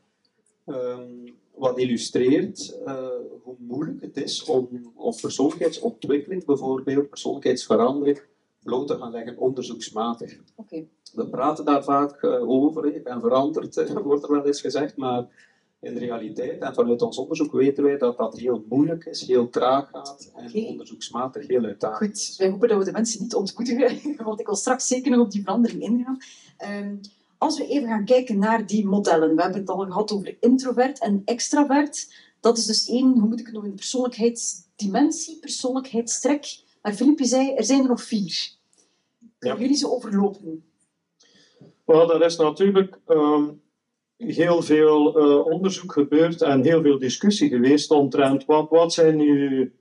[SPEAKER 4] Um, wat illustreert uh, hoe moeilijk het is om, om persoonlijkheidsontwikkeling, bijvoorbeeld persoonlijkheidsverandering, bloot te gaan leggen onderzoeksmatig.
[SPEAKER 1] Okay.
[SPEAKER 4] We praten daar vaak uh, over, ik ben veranderd, wordt er wel eens gezegd, maar in de realiteit en vanuit ons onderzoek weten wij dat dat heel moeilijk is, heel traag gaat en okay. onderzoeksmatig heel uitdagend.
[SPEAKER 1] Goed, wij hopen dat we de mensen niet ontmoedigen, want ik wil straks zeker nog op die verandering ingaan. Um, als we even gaan kijken naar die modellen, we hebben het al gehad over introvert en extravert. Dat is dus één, hoe moet ik het noemen, persoonlijkheidsdimensie, persoonlijkheidstrek. Maar Filipje zei, er zijn er nog vier. Kunnen ja. jullie ze overlopen?
[SPEAKER 3] Wel, dat is natuurlijk um, heel veel uh, onderzoek gebeurd en heel veel discussie geweest omtrent wat, wat zijn nu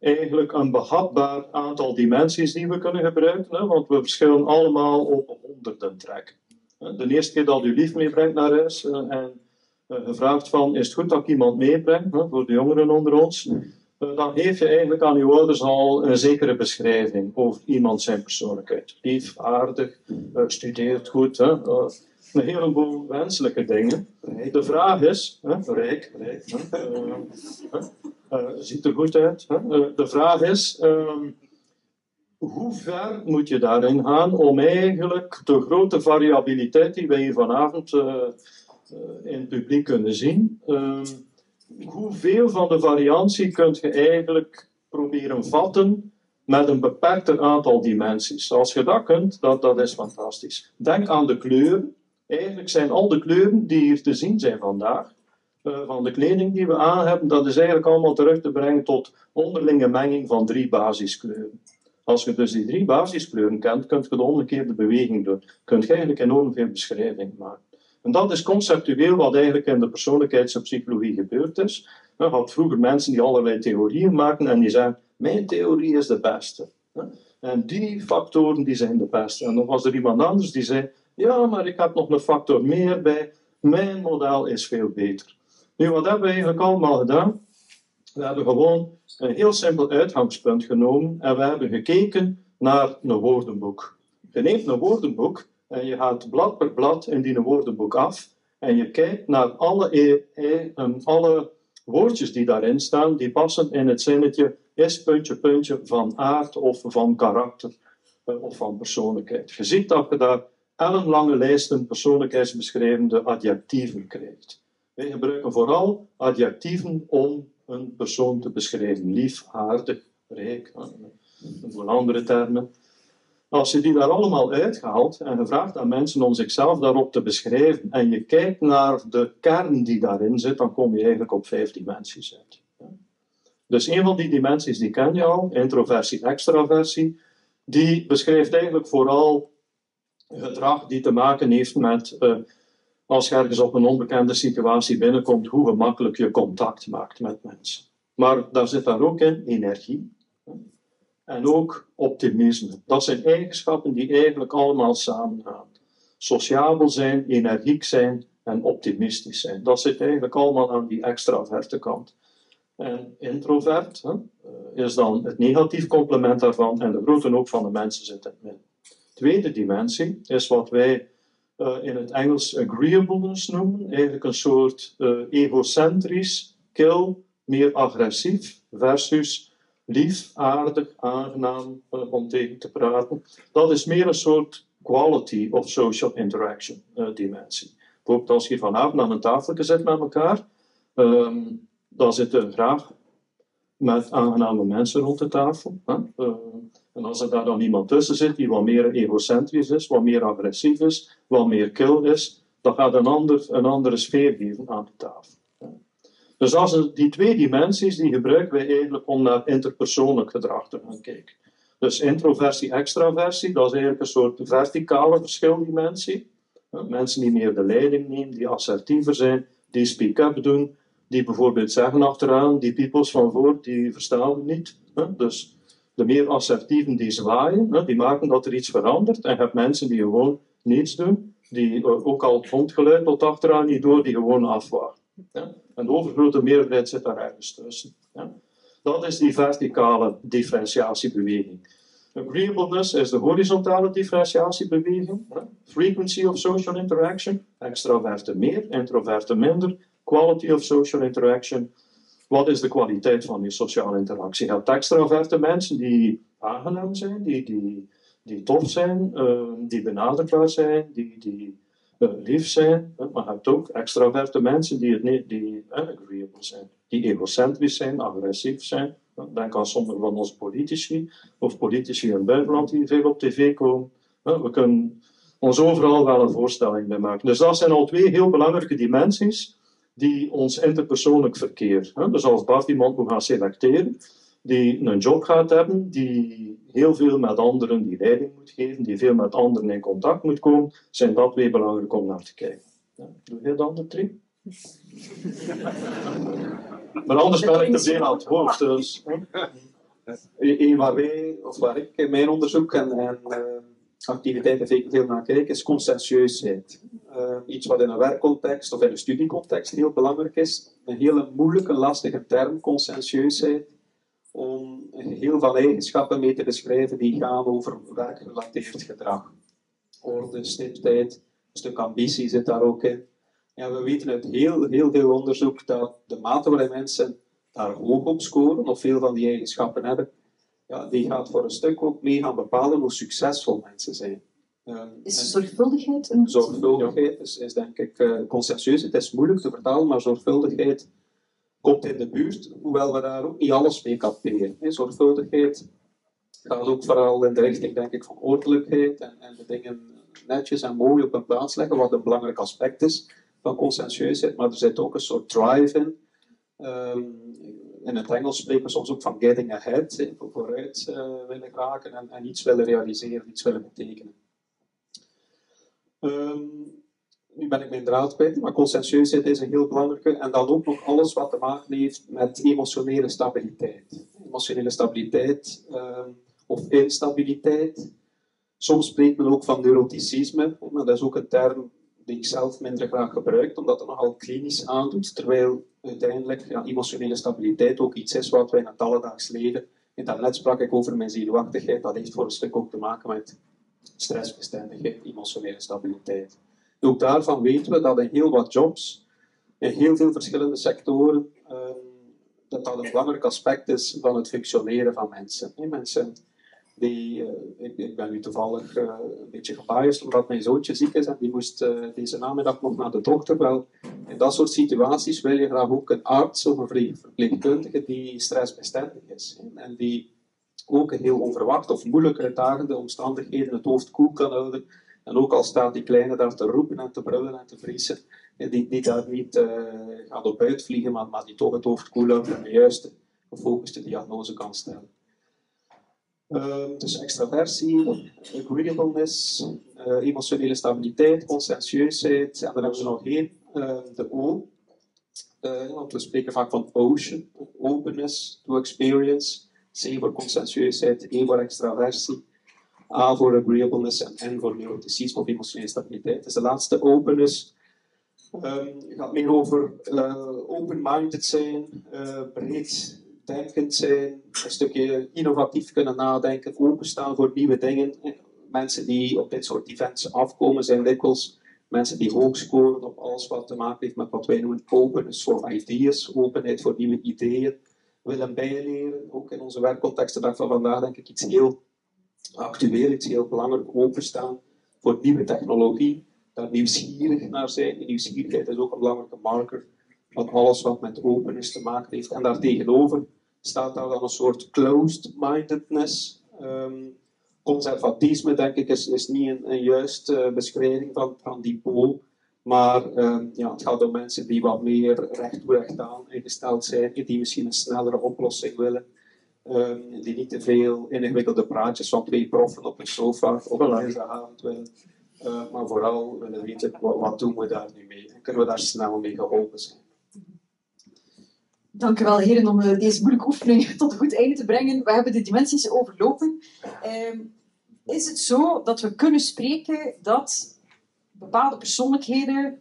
[SPEAKER 3] eigenlijk een behapbaar aantal dimensies die we kunnen gebruiken, hè? want we verschillen allemaal op honderden trek. De eerste keer dat u lief meebrengt naar huis uh, en gevraagd van, is het goed dat ik iemand meebreng, voor de jongeren onder ons? dan geef je eigenlijk aan je ouders al een zekere beschrijving over iemand zijn persoonlijkheid. Lief, aardig, studeert goed, een heleboel wenselijke dingen. De vraag is, hè, rijk, rijk, hè, ziet er goed uit. Hè, de vraag is, ehm, hoe ver moet je daarin gaan om eigenlijk de grote variabiliteit die wij hier vanavond in het publiek kunnen zien, uh, hoeveel van de variantie kunt je eigenlijk proberen vatten met een beperkter aantal dimensies. Als je dat kunt, dat, dat is fantastisch. Denk aan de kleuren. Eigenlijk zijn al de kleuren die hier te zien zijn vandaag, uh, van de kleding die we aan hebben, dat is eigenlijk allemaal terug te brengen tot onderlinge menging van drie basiskleuren. Als je dus die drie basiskleuren kent, kun je de omgekeerde beweging doen. Kun je eigenlijk enorm veel beschrijving maken. En dat is conceptueel wat eigenlijk in de persoonlijkheidspsychologie gebeurd is. Je had vroeger mensen die allerlei theorieën maken en die zeggen, mijn theorie is de beste. En die factoren die zijn de beste. En dan was er iemand anders die zei, ja, maar ik heb nog een factor meer bij, mijn model is veel beter. Nu, wat hebben we eigenlijk allemaal gedaan? We hebben gewoon een heel simpel uitgangspunt genomen en we hebben gekeken naar een woordenboek. Je neemt een woordenboek en je gaat blad per blad in die woordenboek af en je kijkt naar alle, e, e, alle woordjes die daarin staan, die passen in het zinnetje is puntje puntje van aard of van karakter eh, of van persoonlijkheid. Je ziet dat je daar ellenlange lijsten persoonlijkheidsbeschrijvende adjectieven krijgt. Wij gebruiken vooral adjectieven om een persoon te beschrijven. Lief, aardig, rijk, voor andere termen. Als je die daar allemaal uithaalt en vraagt aan mensen om zichzelf daarop te beschrijven en je kijkt naar de kern die daarin zit, dan kom je eigenlijk op vijf dimensies uit. Dus een van die dimensies die ken je al, introversie, extraversie, die beschrijft eigenlijk vooral gedrag die te maken heeft met uh, als je ergens op een onbekende situatie binnenkomt, hoe gemakkelijk je contact maakt met mensen. Maar daar zit daar ook in energie en ook optimisme. Dat zijn eigenschappen die eigenlijk allemaal samengaan. Sociabel zijn, energiek zijn en optimistisch zijn. Dat zit eigenlijk allemaal aan die extraverte kant. En introvert hè, is dan het negatief complement daarvan en de grote hoop van de mensen zit in het midden. Tweede dimensie is wat wij uh, in het Engels agreeableness noemen. Eigenlijk een soort uh, egocentrisch, kil, meer agressief versus lief, aardig, aangenaam uh, om tegen te praten. Dat is meer een soort quality of social interaction dimensie. Bijvoorbeeld als je vanavond aan een tafel zit met elkaar, um, dan zitten graag met aangename mensen rond de tafel. Hè? En als er daar dan iemand tussen zit die wat meer egocentrisch is, wat meer agressief is, wat meer kil is, dan gaat een, ander, een andere sfeer geven aan de tafel. Dus als die twee dimensies, die gebruiken wij eigenlijk om naar interpersoonlijk gedrag te gaan kijken. Dus introversie, extraversie, dat is eigenlijk een soort verticale verschildimensie. Mensen die meer de leiding nemen, die assertiever zijn, die speak-up doen, die bijvoorbeeld zeggen achteraan, die peoples van voor, die verstaan niet. Dus de meer assertieven die zwaaien, die maken dat er iets verandert. En je hebt mensen die gewoon niets doen, die eh, ook al het grondgeluid tot achteraan niet door, die gewoon afwachten. En de overgrote meerderheid zit daar ergens tussen. Dat is die verticale differentiatiebeweging. Agreeableness is de horizontale differentiatiebeweging. Frequency of social interaction, extraverte meer, introverte minder. Quality of social interaction, wat is de kwaliteit van die sociale interactie? Hebt extraverte mensen die aangenaam zijn, die, die, die tof zijn, uh, die benaderbaar zijn, die, die uh, lief zijn. Maar je hebt ook extraverte mensen die, het niet, die agreeable zijn, die egocentrisch zijn, agressief zijn. Denk aan sommige van onze politici, of politici in het buitenland die veel op tv komen. We kunnen ons overal wel een voorstelling bij maken. Dus dat zijn al twee heel belangrijke dimensies die ons interpersoonlijk verkeer. Dus als Bart iemand moet gaan selecteren, die een job gaat hebben, die heel veel met anderen die leiding moet geven, die veel met anderen in contact moet komen, zijn dat weer belangrijk om naar te kijken. Ja, doe je de andere drie? maar anders ben ik te veel aan het woord. Dus.
[SPEAKER 4] Een waar wij, of waar ik in mijn onderzoek en, en uh, activiteiten veel naar kijk, is consensueusheid. uh, iets wat in een werkcontext of in een studiecontext heel belangrijk is. Een hele moeilijke, lastige term, consensueusheid, om geheel van eigenschappen mee te beschrijven die gaan over werkgerelateerd gedrag. Orde, stiptheid, een stuk ambitie zit daar ook in. Ja, we weten uit heel, heel veel onderzoek dat de mate waarin mensen daar hoog op scoren, of veel van die eigenschappen hebben, ja, die gaat voor een stuk ook mee gaan bepalen hoe succesvol mensen zijn.
[SPEAKER 1] Um, is zorgvuldigheid een
[SPEAKER 4] Zorgvuldigheid is, is denk ik uh, consensueus. Het is moeilijk te vertalen, maar zorgvuldigheid komt in de buurt, hoewel we daar ook niet alles mee capteren. Zorgvuldigheid gaat ook vooral in de richting denk ik, van ordelijkheid en, en de dingen netjes en mooi op een plaats leggen, wat een belangrijk aspect is van consensueusheid, maar er zit ook een soort drive in. Um, in het Engels spreken we soms ook van getting ahead, vooruit uh, willen raken en, en, iets willen realiseren, iets willen betekenen. Um, nu ben ik mijn draad kwijt, maar consensueusheid is een heel belangrijke. En dan ook nog alles wat te maken heeft met emotionele stabiliteit. Emotionele stabiliteit um, of instabiliteit. Soms spreekt men ook van neuroticisme, maar dat is ook een term die ik zelf minder graag gebruik, omdat het nogal klinisch aandoet, terwijl uiteindelijk ja, emotionele stabiliteit ook iets is wat wij in het alledaags leven. In daarnet sprak ik over mijn zenuwachtigheid, dat heeft voor een stuk ook te maken met stressbestendigheid, emotionele stabiliteit. Ook daarvan weten we dat in heel wat jobs, in heel veel verschillende sectoren, um, dat dat een belangrijk aspect is van het functioneren van mensen. Mensen die, uh, ik, ben nu toevallig uh, een beetje gebiased omdat mijn zoontje ziek is en die moest uh, deze namiddag nog naar de dokter. Wel, in dat soort situaties wil je graag ook een arts of een verpleegkundige die stressbestendig is. En die ook in heel onverwacht of moeilijk uitdagende omstandigheden het hoofd koel kan houden. En ook al staat die kleine daar te roepen en te brullen en te vriezen, die, die daar niet gaat op uitvliegen, maar, maar die toch het hoofd koel houdt en de juiste gefocuste diagnose kan stellen. Dus extraversie, agreeableness, uh, emotionele stabiliteit, consensueusheid. En dan hebben we nog één, uh, de O. Uh, want we spreken vaak van ocean, openness to experience. C voor consensueusheid, E voor extraversie, A voor agreeableness en N voor neuroticisme of emotionele stabiliteit. Dus de laatste openness um, gaat meer over open-minded zijn, breed denkend zijn, een stukje innovatief kunnen nadenken, openstaan voor nieuwe dingen. Mensen die op dit soort events afkomen zijn dikwijls mensen die hoog scoren op alles wat te maken heeft met wat wij noemen openness for ideas, openheid voor nieuwe ideeën, willen bijleren. Ook in onze werkcontext de dag van vandaag denk ik iets heel actueel, iets heel belangrijk, openstaan voor nieuwe technologie, daar nieuwsgierig naar zijn. Die nieuwsgierigheid is ook een belangrijke marker van alles wat met openness te maken heeft. En daartegenover staat daar dan een soort closed-mindedness. Um, conservatisme, denk ik, is, is niet een, een juiste uh, beschrijving van, die pool. Maar um, ja, het gaat om mensen die wat meer recht toe recht aan ingesteld zijn, die misschien een snellere oplossing willen. Um, die niet te veel ingewikkelde praatjes van twee proffen op een sofa of een dinsdagavond willen. Maar vooral willen weten, wat, wat doen we daar nu mee? En kunnen we daar snel mee geholpen zijn?
[SPEAKER 1] Dank u wel, heren, om eh, deze moeilijke oefening tot een goed einde te brengen. We hebben de dimensies overlopen. Ehm, is het zo dat we kunnen spreken dat bepaalde persoonlijkheden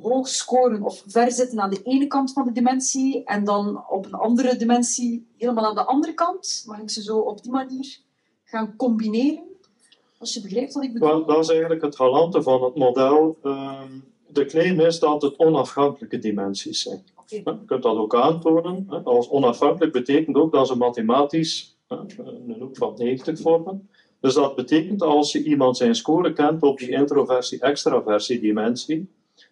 [SPEAKER 1] hoog scoren of ver zitten aan de ene kant van de dimensie en dan op een andere dimensie helemaal aan de andere kant? Mag ik ze zo op die manier gaan combineren? Als je begrijpt wat ik bedoel.
[SPEAKER 3] dat is eigenlijk het galante van het model. Ehm, de claim is dat het onafhankelijke dimensies zijn. Je kunt dat ook aantonen. Als onafhankelijk betekent ook dat ze mathematisch een hoek van 90 vormen. Dus dat betekent als je iemand zijn score kent op die introversie-extraversie dimensie,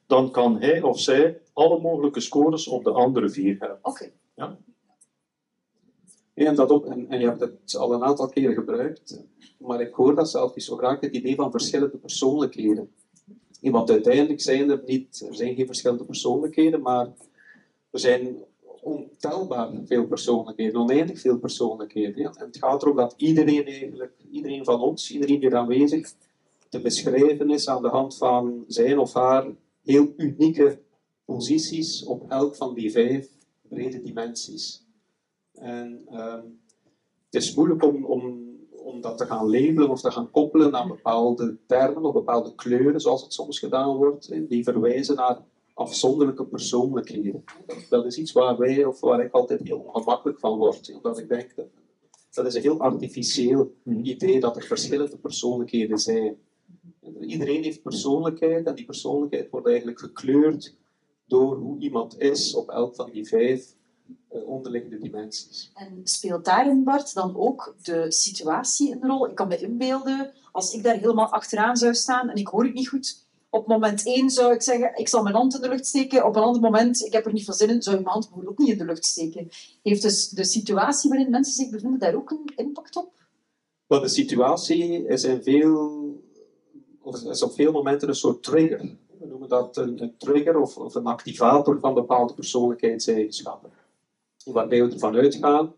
[SPEAKER 3] dan kan hij of zij alle mogelijke scores op de andere vier hebben.
[SPEAKER 1] Oké.
[SPEAKER 3] Ja?
[SPEAKER 4] en, dat ook, en, en, je hebt het al een aantal keren gebruikt, maar ik hoor dat zelf niet zo graag, het idee van verschillende persoonlijkheden. Want uiteindelijk zijn er niet, er zijn geen verschillende persoonlijkheden, maar er zijn ontelbaar veel persoonlijkheden, oneindig veel persoonlijkheden. En het gaat erom dat iedereen eigenlijk, iedereen van ons, iedereen hier aanwezig, te beschrijven is aan de hand van zijn of haar heel unieke posities op elk van die vijf brede dimensies. En um, het is moeilijk om, om om dat te gaan labelen of te gaan koppelen aan bepaalde termen of bepaalde kleuren, zoals het soms gedaan wordt, die verwijzen naar afzonderlijke persoonlijkheden. Dat, is iets waar wij, of waar ik altijd heel ongemakkelijk van word, omdat ik denk dat dat is een heel artificieel idee dat er verschillende persoonlijkheden zijn. Iedereen heeft persoonlijkheid en die persoonlijkheid wordt eigenlijk gekleurd door hoe iemand is op elk van die vijf uh, onderliggende dimensies.
[SPEAKER 1] En speelt daarin, Bart, dan ook de situatie een rol? Ik kan me inbeelden, als ik daar helemaal achteraan zou staan en ik hoor het niet goed, op moment 1 zou ik zeggen, ik zal mijn hand in de lucht steken. Op een ander moment, ik heb er niet van zin in, zou ik mijn hand ook niet in de lucht steken. Heeft dus de situatie waarin mensen zich bevinden daar ook een impact op?
[SPEAKER 4] Wel, de situatie is, veel, of op veel momenten een soort trigger. We noemen dat een, een trigger of, of, een activator van bepaalde persoonlijkheidseigenschappen. Waarbij we ervan uitgaan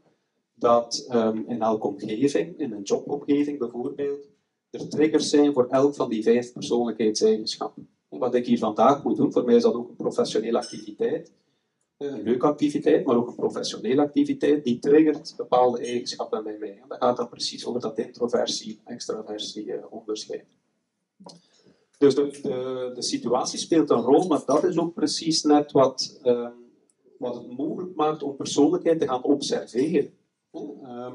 [SPEAKER 4] dat um, in elke omgeving, in een jobomgeving bijvoorbeeld, er triggers zijn voor elk van die vijf persoonlijkheidseigenschappen. Wat ik hier vandaag moet doen, voor mij is dat ook een professionele activiteit. Eh, een leuke activiteit, maar ook een professionele activiteit, die triggert bepaalde eigenschappen bij mij. Dan gaat dat precies over dat introversie, extraversie eh, onderscheid. Dus de, de, situatie speelt een rol, maar dat is ook precies net wat, uh, wat het mogelijk maakt om persoonlijkheid te gaan observeren. Uh,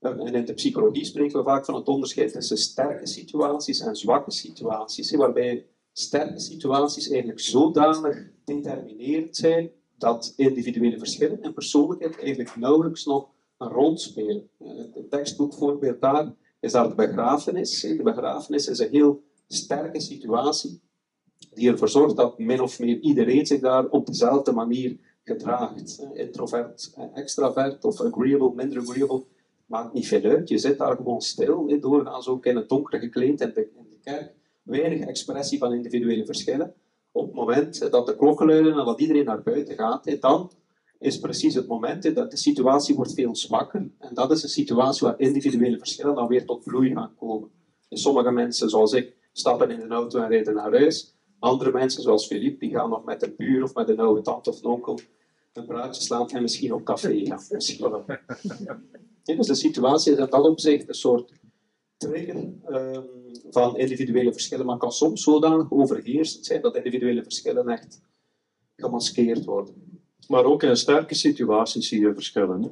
[SPEAKER 4] en in de psychologie spreken we vaak van het onderscheid tussen sterke situaties en zwakke situaties, waarbij sterke situaties eigenlijk zodanig determinerend zijn dat individuele verschillen en persoonlijkheid eigenlijk nauwelijks nog een rol spelen. Het tekstboekvoorbeeld daar is daar de begrafenis. De begrafenis is een heel sterke situatie die ervoor zorgt dat min of meer iedereen zich daar op dezelfde manier gedraagt. Introvert, extravert of agreeable, minder agreeable maakt niet veel uit. Je zit daar gewoon stil, doorgaans ook in het donker gekleed in de, in de kerk. Weinig expressie van individuele verschillen. Op het moment dat de klokken luiden en dat iedereen naar buiten gaat, dan is precies het moment dat de situatie wordt veel zwakker. En dat is een situatie waar individuele verschillen dan weer tot bloei gaan komen. En sommige mensen, zoals ik, stappen in een auto en rijden naar huis. Andere mensen, zoals Philippe, die gaan nog met een buur of met een oude tante of onkel een praatje slaan en misschien op café gaan. Dus de situatie is in dat opzicht een soort trigger um, van individuele verschillen, maar kan soms zodanig overheersend zijn dat individuele verschillen echt gemaskeerd worden.
[SPEAKER 3] Maar ook in sterke situaties zie je verschillen. Hè?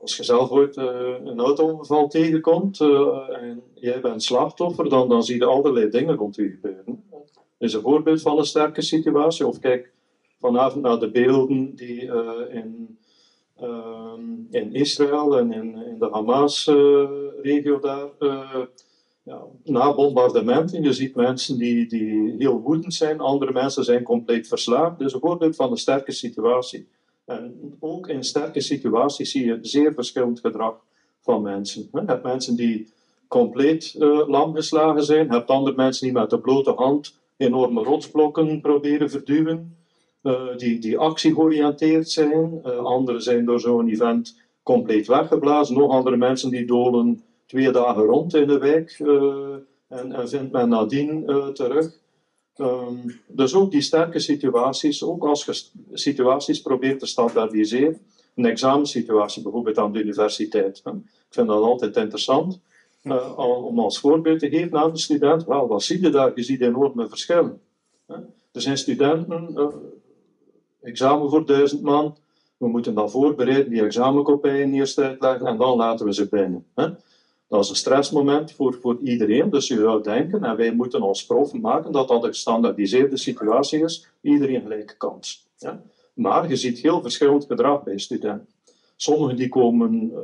[SPEAKER 3] Als je zelf ooit uh, een auto-ongeval tegenkomt uh, en jij bent slachtoffer, dan, dan zie je allerlei dingen rond je gebeuren. Dat is een voorbeeld van een sterke situatie. Of kijk vanavond naar de beelden die in Ehm, in Israël en in, in de Hamas-regio daar. Uh, ja, na bombardementen, je ziet mensen die, die heel woedend zijn, andere mensen zijn compleet verslaafd. Dus een voorbeeld van een sterke situatie. En ook in sterke situaties zie je zeer verschillend gedrag van mensen. Je hebt mensen die compleet uh, lam geslagen zijn, je hebt andere mensen die met de blote hand enorme rotsblokken proberen verduwen. Eh, die, die actie-georiënteerd zijn. Uh, anderen zijn door zo'n event compleet weggeblazen. Nog andere mensen die dolen twee dagen rond in de wijk uh, en, en vindt men nadien terug. Um, dus ook die sterke situaties, ook als je situaties probeert te standaardiseren. Een examensituatie bijvoorbeeld aan de universiteit. Ik vind dat altijd interessant. om als voorbeeld te geven aan de student, wel, wat zie je daar? Je ziet enorme verschillen. Er zijn studenten, examen voor duizend man. We moeten dan voorbereiden, die examenkopieën eerst uitleggen en dan laten we ze binnen. Hè? Dat is een stressmoment voor, voor iedereen. Dus je zou denken, en wij moeten ons prof maken dat dat een gestandaardiseerde situatie is. Iedereen gelijke kans. Maar je ziet heel verschillend gedrag bij studenten. Sommigen die komen uh,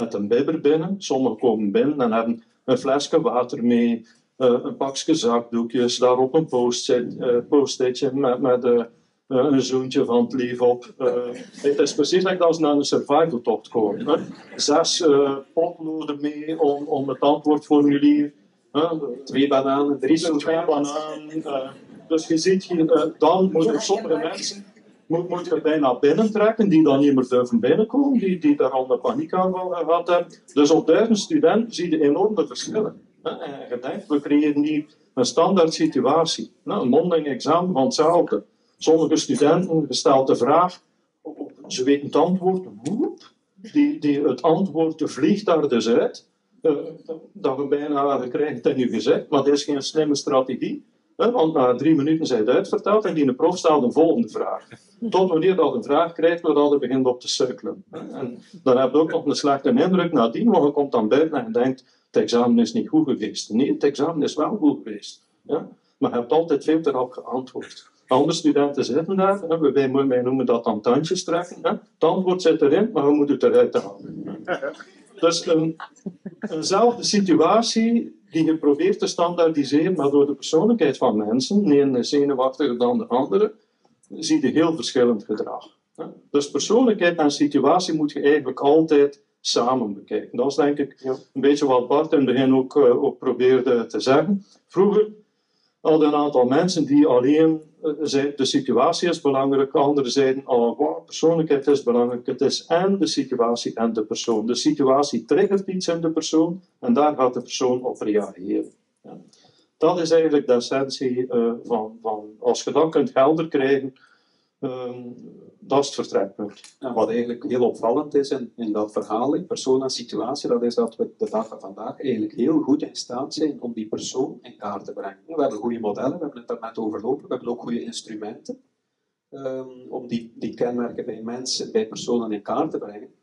[SPEAKER 3] met een bibber binnen, sommigen komen binnen en hebben een flesje water mee, uh, een pakje zakdoekjes, daarop een post-itje post met, met een zoontje van het lief op. Uh, het is precies like als naar een survival tocht komen. Hè. Zes uh, potloden mee om, om het antwoordformulier.
[SPEAKER 4] Twee bananen, drie
[SPEAKER 3] twee bananen. dus je ziet hier, dan moeten sommige mensen moet, moet je bijna binnentrekken, die dan niet meer durven binnenkomen, die, die daar al een paniekaanval gehad hebben. Dus op duizend studenten zie je enorme verschillen. En je denkt, we creëren niet een standaard situatie. Een mondeling examen van hetzelfde. Sommige studenten stellen de vraag, ze weten het antwoord, die, die het antwoord vliegt daar dus uit. Uh, dat we bijna het in u gezegd, maar dat is geen slimme strategie. Hè, want na drie minuten zijn het uitverteld en die prof stelt een volgende vraag. Tot wanneer dat een vraag krijgt, dat het begint op te suikelen. En dan heb je ook nog een slechte indruk nadien, want je komt dan buiten en denkt, het examen is niet goed geweest. Nee, het examen is wel goed geweest. Ja? Maar je hebt altijd veel te rap geantwoord. Andere studenten zitten daar, hè, wij, wij noemen dat dan tandjes trekken. Hè. Het antwoord zit erin, maar we moeten het eruit halen. Dus een, eenzelfde situatie die je probeert te standaardiseren, maar door de persoonlijkheid van mensen, de ene zenuwachtiger dan de andere, zie je heel verschillend gedrag. Dus persoonlijkheid en situatie moet je eigenlijk altijd samen bekijken. Dat is denk ik een beetje wat Bart in het begin ook, uh, ook probeerde te zeggen. Vroeger hadden een aantal mensen die alleen de situatie is belangrijk, anderen zeiden oh, persoonlijkheid is belangrijk. Het is en de situatie en de persoon. De situatie triggert iets in de persoon en daar gaat de persoon op reageren. Ja. Dat is eigenlijk de essentie uh, van, van, als je dat kunt helder krijgen, Ehm, dat is het vertrekpunt.
[SPEAKER 4] En wat eigenlijk heel opvallend is in, in dat verhaal, in persoon en situatie, dat is dat we de dag van vandaag eigenlijk heel goed in staat zijn om die persoon in kaart te brengen. We hebben goede modellen, we hebben het daar net overlopen, we hebben ook goede instrumenten um, om die, die kenmerken bij mensen, bij personen in kaart te brengen.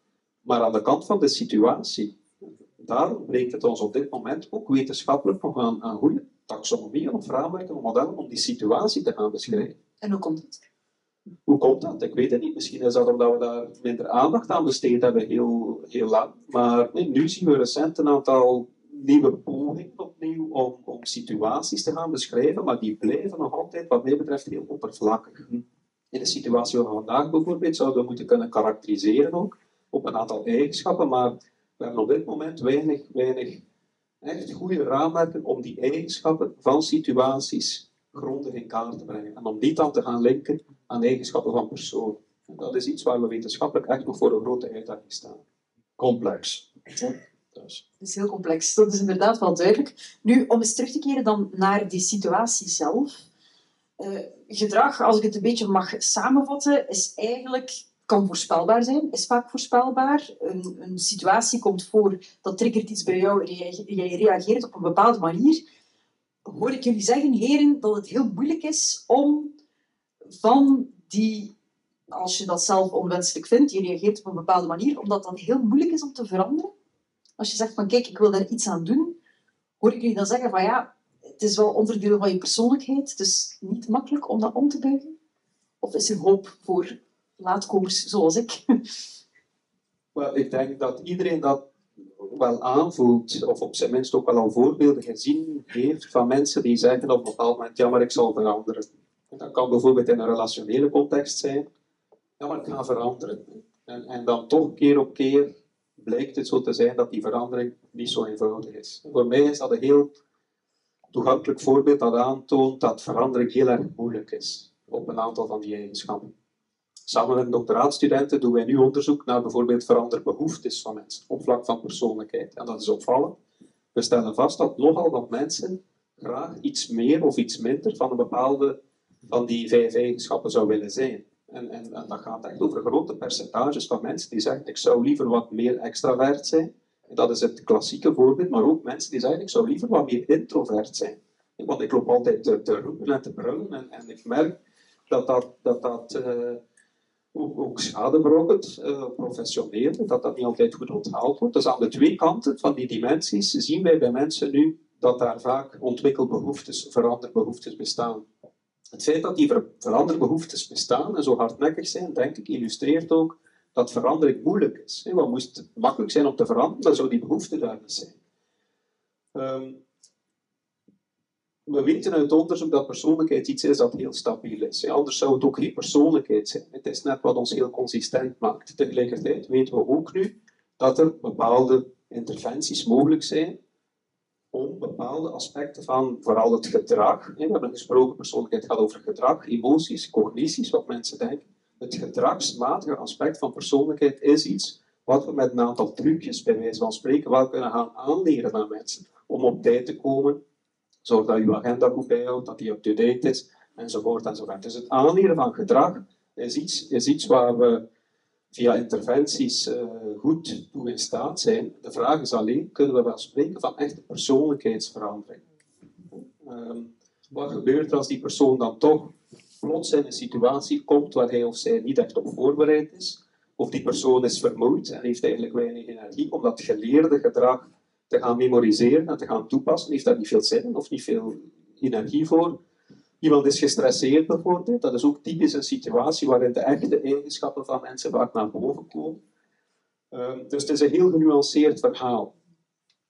[SPEAKER 4] Maar aan de kant van de situatie, daar breekt het ons op dit moment ook wetenschappelijk nog aan, goede taxonomieën of vraagwerken of modellen om die situatie te gaan beschrijven.
[SPEAKER 1] En hoe komt het?
[SPEAKER 4] Hoe komt dat? Ik weet het niet. Misschien is dat omdat we daar minder aandacht aan besteed hebben, heel, heel lang. Maar nee, nu zien we recent een aantal nieuwe pogingen opnieuw om, om situaties te gaan beschrijven, maar die blijven nog altijd, wat mij betreft, heel oppervlakkig. In de situatie we vandaag bijvoorbeeld zouden we moeten kunnen karakteriseren ook, op een aantal eigenschappen, maar we hebben op dit moment weinig, weinig echt goede raamwerken om die eigenschappen van situaties grondig in kaart te brengen. En om die dan te gaan linken aan eigenschappen van persoon. En dat is iets waar we wetenschappelijk echt nog voor een grote uitdaging staan.
[SPEAKER 3] Complex.
[SPEAKER 1] Dus. Dat is heel complex, dat is inderdaad wel duidelijk. Nu, om eens terug te keren dan naar die situatie zelf. Uh, gedrag, als ik het een beetje mag samenvatten, is eigenlijk kan voorspelbaar zijn, is vaak voorspelbaar. Een, een situatie komt voor, dat triggert iets bij jou, jij reageert op een bepaalde manier. Hoor ik jullie zeggen, heren, dat het heel moeilijk is om van die, als je dat zelf onwenselijk vindt, je reageert op een bepaalde manier, omdat dat heel moeilijk is om te veranderen. Als je zegt van kijk, ik wil daar iets aan doen, hoor ik jullie dan zeggen van ja, het is wel onderdeel van je persoonlijkheid, dus niet makkelijk om dat om te buigen? Of is er hoop voor laatkomers zoals ik?
[SPEAKER 4] Wel, ik denk dat iedereen dat wel aanvoelt, of op zijn minst ook wel al voorbeelden gezien heeft van mensen die zeggen op een bepaald moment, ja, maar ik zal veranderen. Dat kan bijvoorbeeld in een relationele context zijn. Ja, maar ik ga veranderen. En, en dan toch keer op keer blijkt het zo te zijn dat die verandering niet zo eenvoudig is. voor mij is dat een heel toegankelijk voorbeeld dat aantoont dat verandering heel erg moeilijk is op een aantal van die eigenschappen. Samen met doctoraatstudenten doen wij nu onderzoek naar bijvoorbeeld veranderbehoeftes van mensen op vlak van persoonlijkheid. En dat is opvallend. We stellen vast dat nogal wat mensen graag iets meer of iets minder van een bepaalde van die vijf eigenschappen zou willen zijn. En, en, dat gaat echt over grote percentages van mensen die zeggen: Ik zou liever wat meer extravert zijn. Dat is het klassieke voorbeeld, maar ook mensen die zeggen: Ik zou liever wat meer introvert zijn. Want ik loop altijd te, te roepen en te brullen en, ik merk dat dat, dat, dat uh, ook, ook schade berokkent, uh, professioneel, dat dat niet altijd goed onthaald wordt. Dus aan de twee kanten van die dimensies zien wij bij mensen nu dat daar vaak ontwikkelbehoeftes, veranderbehoeftes bestaan. Het feit dat die veranderbehoeftes bestaan en zo hardnekkig zijn, denk ik, illustreert ook dat verandering moeilijk is. Wat moest het makkelijk zijn om te veranderen, dan zou die behoefte niet zijn. Um, we weten uit onderzoek dat persoonlijkheid iets is dat heel stabiel is. Anders zou het ook geen persoonlijkheid zijn. Het is net wat ons heel consistent maakt. Tegelijkertijd weten we ook nu dat er bepaalde interventies mogelijk zijn om bepaalde aspecten van vooral het gedrag. We hebben gesproken, persoonlijkheid gaat over gedrag, emoties, cognities, wat mensen denken. Het gedragsmatige aspect van persoonlijkheid is iets wat we met een aantal trucjes, bij wijze van spreken, wel kunnen gaan aanleren aan mensen. Om op tijd te komen, zorg dat je agenda goed bijhoudt, dat die up-to-date is, enzovoort, enzovoort. Dus het aanleren van gedrag is iets, is iets waar we via interventies uh, goed toe in staat zijn. De vraag is alleen, kunnen we wel spreken van echte persoonlijkheidsverandering? Um, wat gebeurt er als die persoon dan toch plots in een situatie komt waar hij of zij niet echt op voorbereid is? Of die persoon is vermoeid en heeft eigenlijk weinig energie om dat geleerde gedrag te gaan memoriseren en te gaan toepassen, heeft daar niet veel zin in of niet veel energie voor. Iemand is gestresseerd bijvoorbeeld, dat is ook typisch een situatie waarin de echte eigenschappen van mensen vaak naar boven komen. Ehm, dus het is een heel genuanceerd verhaal.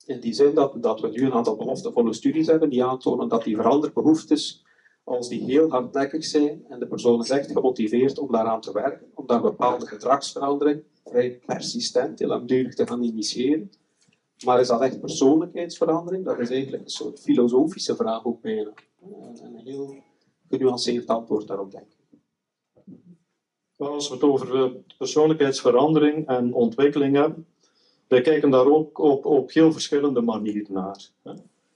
[SPEAKER 4] In die zin dat, dat we nu een aantal beloftevolle studies hebben die aantonen dat die veranderbehoeftes, als die heel hardnekkig zijn en de persoon is echt gemotiveerd om daaraan te werken, om daar bepaalde gedragsverandering vrij persistent, heel langdurig te gaan initiëren, maar is dat echt persoonlijkheidsverandering? Dat is eigenlijk een soort filosofische vraag ook bijna. En een heel genuanceerd antwoord daarop, denk ik.
[SPEAKER 3] Als we het over persoonlijkheidsverandering en ontwikkeling hebben, wij kijken daar ook op, op heel verschillende manieren naar.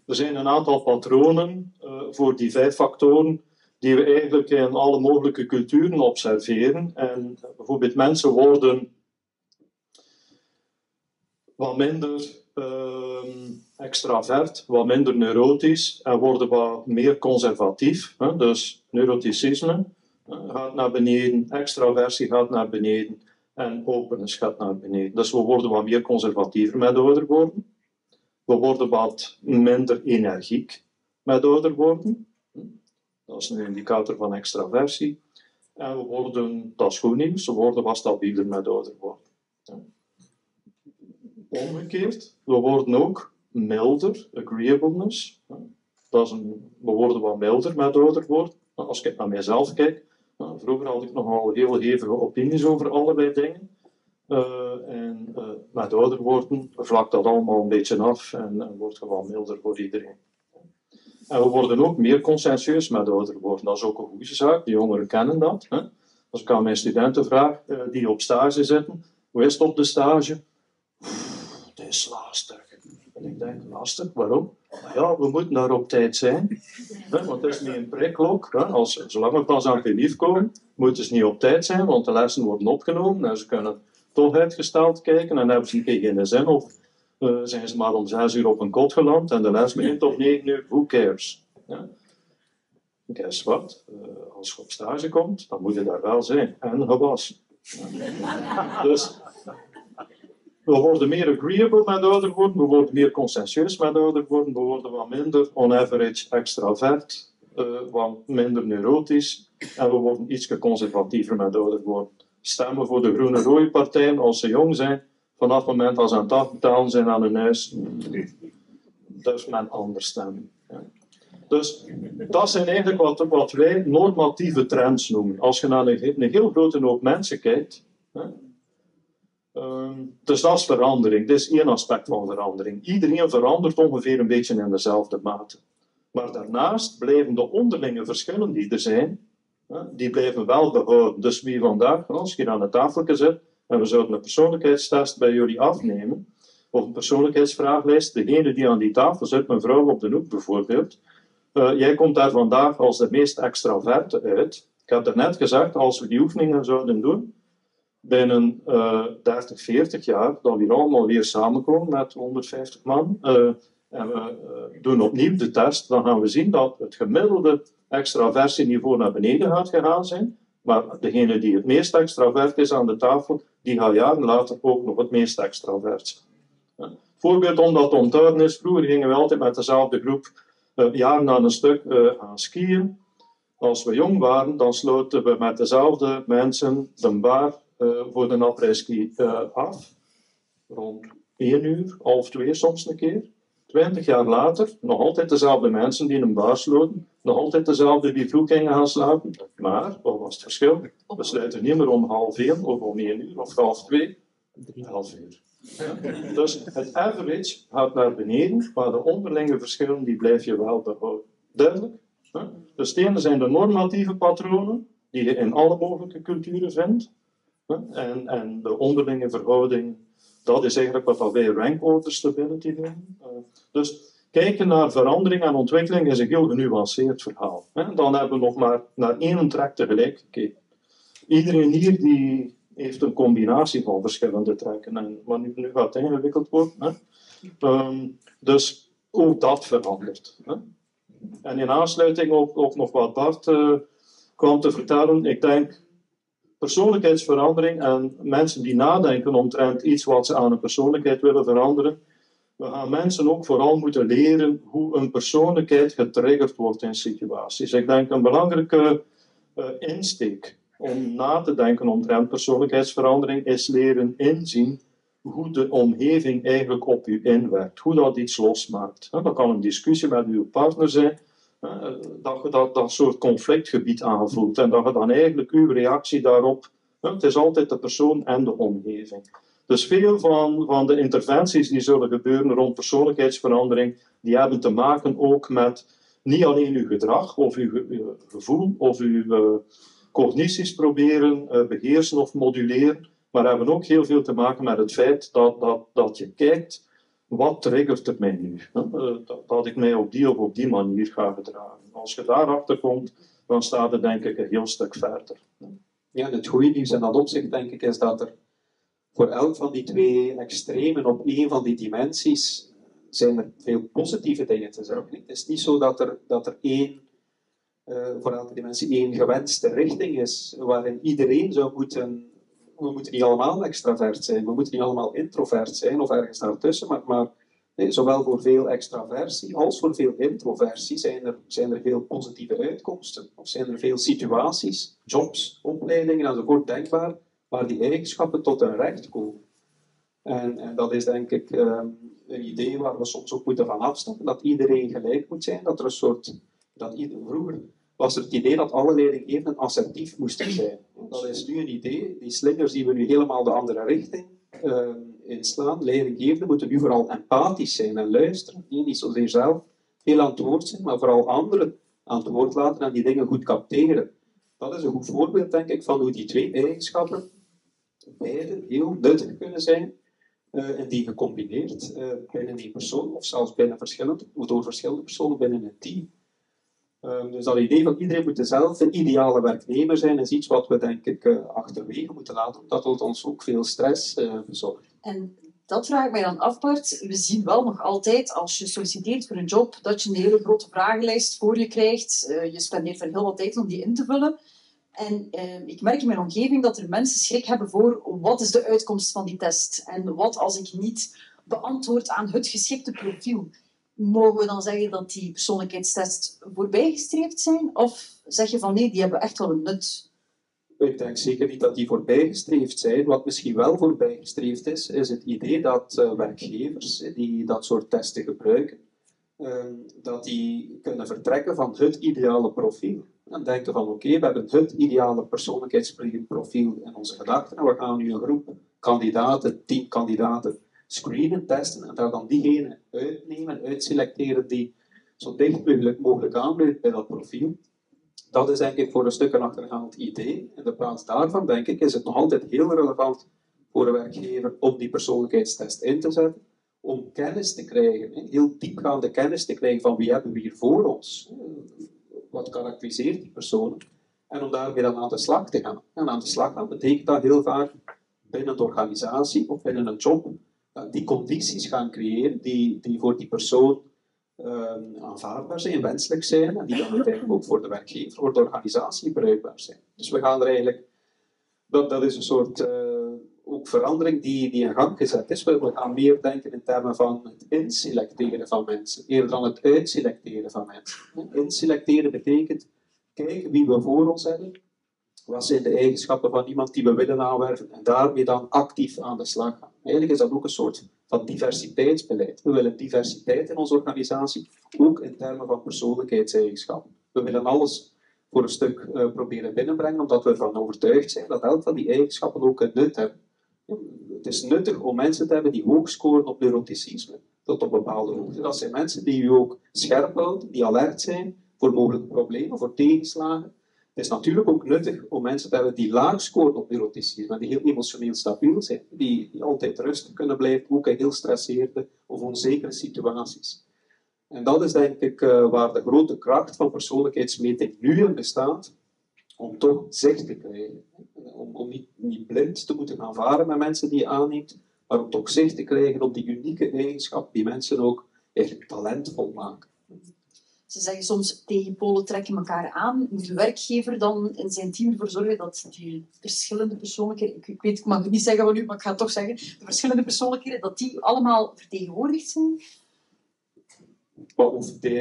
[SPEAKER 3] Er zijn een aantal patronen uh, voor die vijf factoren die we eigenlijk in alle mogelijke culturen observeren. En bijvoorbeeld mensen worden wat minder uh, extravert, wat minder neurotisch en worden wat meer conservatief. Hè? Dus neuroticisme uh, gaat naar beneden, extraversie gaat naar beneden en openness gaat naar beneden. Dus we worden wat meer conservatiever met ouder worden. We worden wat minder energiek met ouder worden. Dat is een indicator van extraversie. En we worden, dat is goed nieuws, we worden wat stabieler met ouder worden. Omgekeerd, we worden ook milder, agreeableness. Dat is een, we worden wat milder met ouder worden. Als ik naar mijzelf kijk, vroeger had ik nogal heel hevige opinies over allerlei dingen. Uh, en uh, met ouder worden vlakt dat allemaal een beetje af en, wordt gewoon milder voor iedereen. En we worden ook meer consensueus met ouder worden. Dat is ook een goede zaak, de jongeren kennen dat. Hè? Als ik aan mijn studenten vraag uh, die op stage zitten, hoe is het op de stage? het is lastig. Ik denk, lastig, waarom? Ja, we moeten daar op tijd zijn. Want het is niet een prikklok. Als, zolang we pas aan het komen, moeten ze niet op tijd zijn, want de lessen worden opgenomen en ze kunnen toch uitgesteld kijken en hebben ze geen zin of uh, zijn ze maar om zes uur op een kot geland en de les begint om negen uur, who cares? Ja. Guess what? Uh, als je op stage komt, dan moet je daar wel zijn en gewassen. Ja. Dus we worden meer agreeable met ouder worden, we worden meer consensueus met ouder worden, we worden wat minder on average extravert, uh, wat minder neurotisch en we worden iets conservatiever met ouder worden. Stemmen voor de groene rode partijen als ze jong zijn, vanaf het moment als ze aan het afbetalen zijn aan hun huis, durft men anders stemmen. Dus dat zijn eigenlijk wat, wat wij normatieve trends noemen. Als je naar een, een heel grote hoop mensen kijkt, Ehm, dus dat is verandering. Dit is één aspect van verandering. Iedereen verandert ongeveer een beetje in dezelfde mate. Maar daarnaast blijven de onderlinge verschillen die er zijn, die blijven wel behouden. Dus wie vandaag, als je aan de tafel zit en we zouden een persoonlijkheidstest bij jullie afnemen, of een persoonlijkheidsvraaglijst, degene die aan die tafel zit, mevrouw op de hoek bijvoorbeeld, uh, jij komt daar vandaag als de meest extraverte uit. Ik heb net gezegd, als we die oefeningen zouden doen, binnen uh, 30, 40 jaar, dat we allemaal weer samenkomen met 150 man, uh, en we uh, doen opnieuw de test, dan gaan we zien dat het gemiddelde extraversieniveau naar beneden gaat gegaan zijn, maar degene die het meest extravert is aan de tafel, die gaat jaren later ook nog het meest extravert zijn. Voorbeeld om dat te is, vroeger gingen we altijd met dezelfde groep jaren aan een stuk gaan skiën. Als we jong waren, dan sloten we met dezelfde mensen de bar voor de après-ski uh, af. Rond 1 uur, half 2 soms een keer. Twintig jaar later, nog altijd dezelfde mensen die een bar sloten, nog altijd dezelfde die vroeg gingen gaan slapen. Maar, wat was het verschil? We sluiten niet meer om half 1 of om 1 uur of half 2, half uur. Ja. Dus het average gaat naar beneden, maar de onderlinge verschillen die blijf je wel behouden. Duidelijk? Dus de ene zijn de normatieve patronen, die je in alle mogelijke culturen vindt. En, en de onderlinge verhouding, dat is eigenlijk wat wij rank order stability noemen. Uh, dus kijken naar verandering en ontwikkeling is een heel genuanceerd verhaal. Dan hebben we nog maar naar één trek tegelijk gekeken. Iedereen hier die heeft een combinatie van verschillende trekken. En, maar nu, nu gaat ingewikkeld worden. Ehm, dus ook dat verandert. En in aansluiting op, nog wat Bart uh, kwam te vertellen, ik denk persoonlijkheidsverandering en mensen die nadenken omtrent iets wat ze aan een persoonlijkheid willen veranderen, we gaan mensen ook vooral moeten leren hoe een persoonlijkheid getriggerd wordt in situaties. Ik denk een belangrijke uh, insteek om na te denken omtrent persoonlijkheidsverandering is leren inzien hoe de omgeving eigenlijk op u inwerkt, hoe dat iets losmaakt. Dat kan een discussie met uw partner zijn, dat je dat, dat soort conflictgebied aanvoelt en dat je dan eigenlijk uw reactie daarop, het is altijd de persoon en de omgeving. Dus veel van, van de interventies die zullen gebeuren rond persoonlijkheidsverandering, die hebben te maken ook met niet alleen uw gedrag of uw, gevoel of uw uh, cognities proberen uh, beheersen of moduleren, maar hebben ook heel veel te maken met het feit dat, dat, dat je kijkt wat triggert het mij nu? Uh, dat, ik mij op die of op die manier ga gedragen. Als je daarachter komt, dan staat het denk ik een heel stuk verder.
[SPEAKER 4] Ja, het goede nieuws in dat opzicht denk ik is dat er voor elk van die twee extremen op één van die dimensies zijn er veel positieve dingen te zeggen. Het is niet zo dat er, dat er één, uh, voor elke dimensie één gewenste richting is, waarin iedereen zou moeten we moeten niet allemaal extravert zijn, we moeten niet allemaal introvert zijn of ergens daartussen, maar, maar zowel voor veel extraversie als voor veel introversie zijn er, zijn er veel positieve uitkomsten. Of zijn er veel situaties, jobs, opleidingen enzovoort denkbaar, waar die eigenschappen tot hun recht komen. En, en dat is denk ik um, een idee waar we soms ook moeten van afstappen, dat iedereen gelijk moet zijn, dat er een soort, dat ieder, vroeger was het idee dat alle leidinggevenden assertief moesten zijn. Dat is nu een idee. Die slingers die we nu helemaal de andere richting uh, inslaan. Leidinggevenden moeten nu vooral empathisch zijn en luisteren. Niet zozeer zelf veel aan het woord zijn, maar vooral anderen aan het woord laten en die dingen goed capteren. Dat is een goed voorbeeld, denk ik, van hoe die twee eigenschappen beide heel nuttig kunnen zijn uh, en die gecombineerd uh, binnen die persoon of zelfs binnen verschillende, door verschillende personen binnen een team Um, dus dat idee van iedereen moet zelf een ideale werknemer zijn, is iets wat we denk ik uh, achterwege moeten laten, omdat het ons ook veel stress uh.
[SPEAKER 1] En dat vraag ik mij dan af, Bart. We zien wel nog altijd, als je solliciteert voor een job, dat je een hele grote vragenlijst voor je krijgt. Uh, je spendeert er heel wat tijd om die in te vullen. En uh, ik merk in mijn omgeving dat er mensen schrik hebben voor wat is de uitkomst van die test en wat als ik niet beantwoord aan het geschikte profiel mogen we dan zeggen dat die persoonlijkheidstests voorbijgestreefd zijn? Of zeg je van nee, die hebben echt wel een nut?
[SPEAKER 4] Ik denk zeker niet dat die voorbijgestreefd zijn. Wat misschien wel voorbijgestreefd is, is het idee dat uh, werkgevers die dat soort testen gebruiken, uh, dat die kunnen vertrekken van het ideale profiel. En denken van oké, we hebben het ideale persoonlijkheidsprofiel in onze gedachten en we gaan nu een groep kandidaten, tien kandidaten, screenen, testen en daar dan diegene uitnemen, uitselecteren die zo dicht mogelijk aanblijft bij dat profiel. Dat is denk ik voor een stuk een achterhaald idee. In de plaats daarvan, denk ik, is het nog altijd heel relevant voor een werkgever om die persoonlijkheidstest in te zetten, om kennis te krijgen, heel diepgaande kennis te krijgen van wie hebben we hier voor ons, wat karakteriseert die personen, en om daarmee dan aan de slag te gaan. En aan de slag gaan betekent dat heel vaak binnen de organisatie of binnen een job die condities gaan creëren die, die voor die persoon uh, aanvaardbaar zijn, wenselijk zijn, en die dan uiteindelijk ook voor de werkgever, voor de organisatie bruikbaar zijn. Dus we gaan er eigenlijk, dat, dat is een soort uh, ook verandering die, die in gang gezet is. We, we gaan meer denken in termen van het inselecteren van mensen, eerder dan het uitselecteren van mensen. Inselecteren betekent kijken wie we voor ons hebben, wat zijn de eigenschappen van iemand die we willen aanwerven en daarmee dan actief aan de slag gaan. Eigenlijk is dat ook een soort van diversiteitsbeleid. We willen diversiteit in onze organisatie, ook in termen van persoonlijkheidseigenschappen. We willen alles voor een stuk uh, proberen binnenbrengen, omdat we ervan overtuigd zijn dat elk van die eigenschappen ook een nut hebben. Het is nuttig om mensen te hebben die hoog scoren op neuroticisme, tot op bepaalde hoogte. Dat zijn mensen die u ook scherp houden, die alert zijn voor mogelijke problemen, voor tegenslagen. Het is natuurlijk ook nuttig om mensen te hebben die laag scoren op neuroticisme, die heel emotioneel stabiel zijn, die, die altijd rustig kunnen blijven, ook in heel stresserende of onzekere situaties. En dat is denk ik uh, waar de grote kracht van persoonlijkheidsmeting nu in bestaat, om toch zicht te krijgen. Om, om niet, niet blind te moeten gaan varen met mensen die je aanneemt, maar om toch zicht te krijgen op die unieke eigenschap die mensen ook eigenlijk talentvol maken.
[SPEAKER 1] Ze zeggen soms tegen polen trekken elkaar aan. Moet de werkgever dan in zijn team ervoor zorgen dat die verschillende persoonlijkheden, ik, ik weet, ik mag het niet zeggen van u, maar ik ga toch zeggen, de verschillende persoonlijkheden, dat die allemaal vertegenwoordigd zijn?
[SPEAKER 4] Of,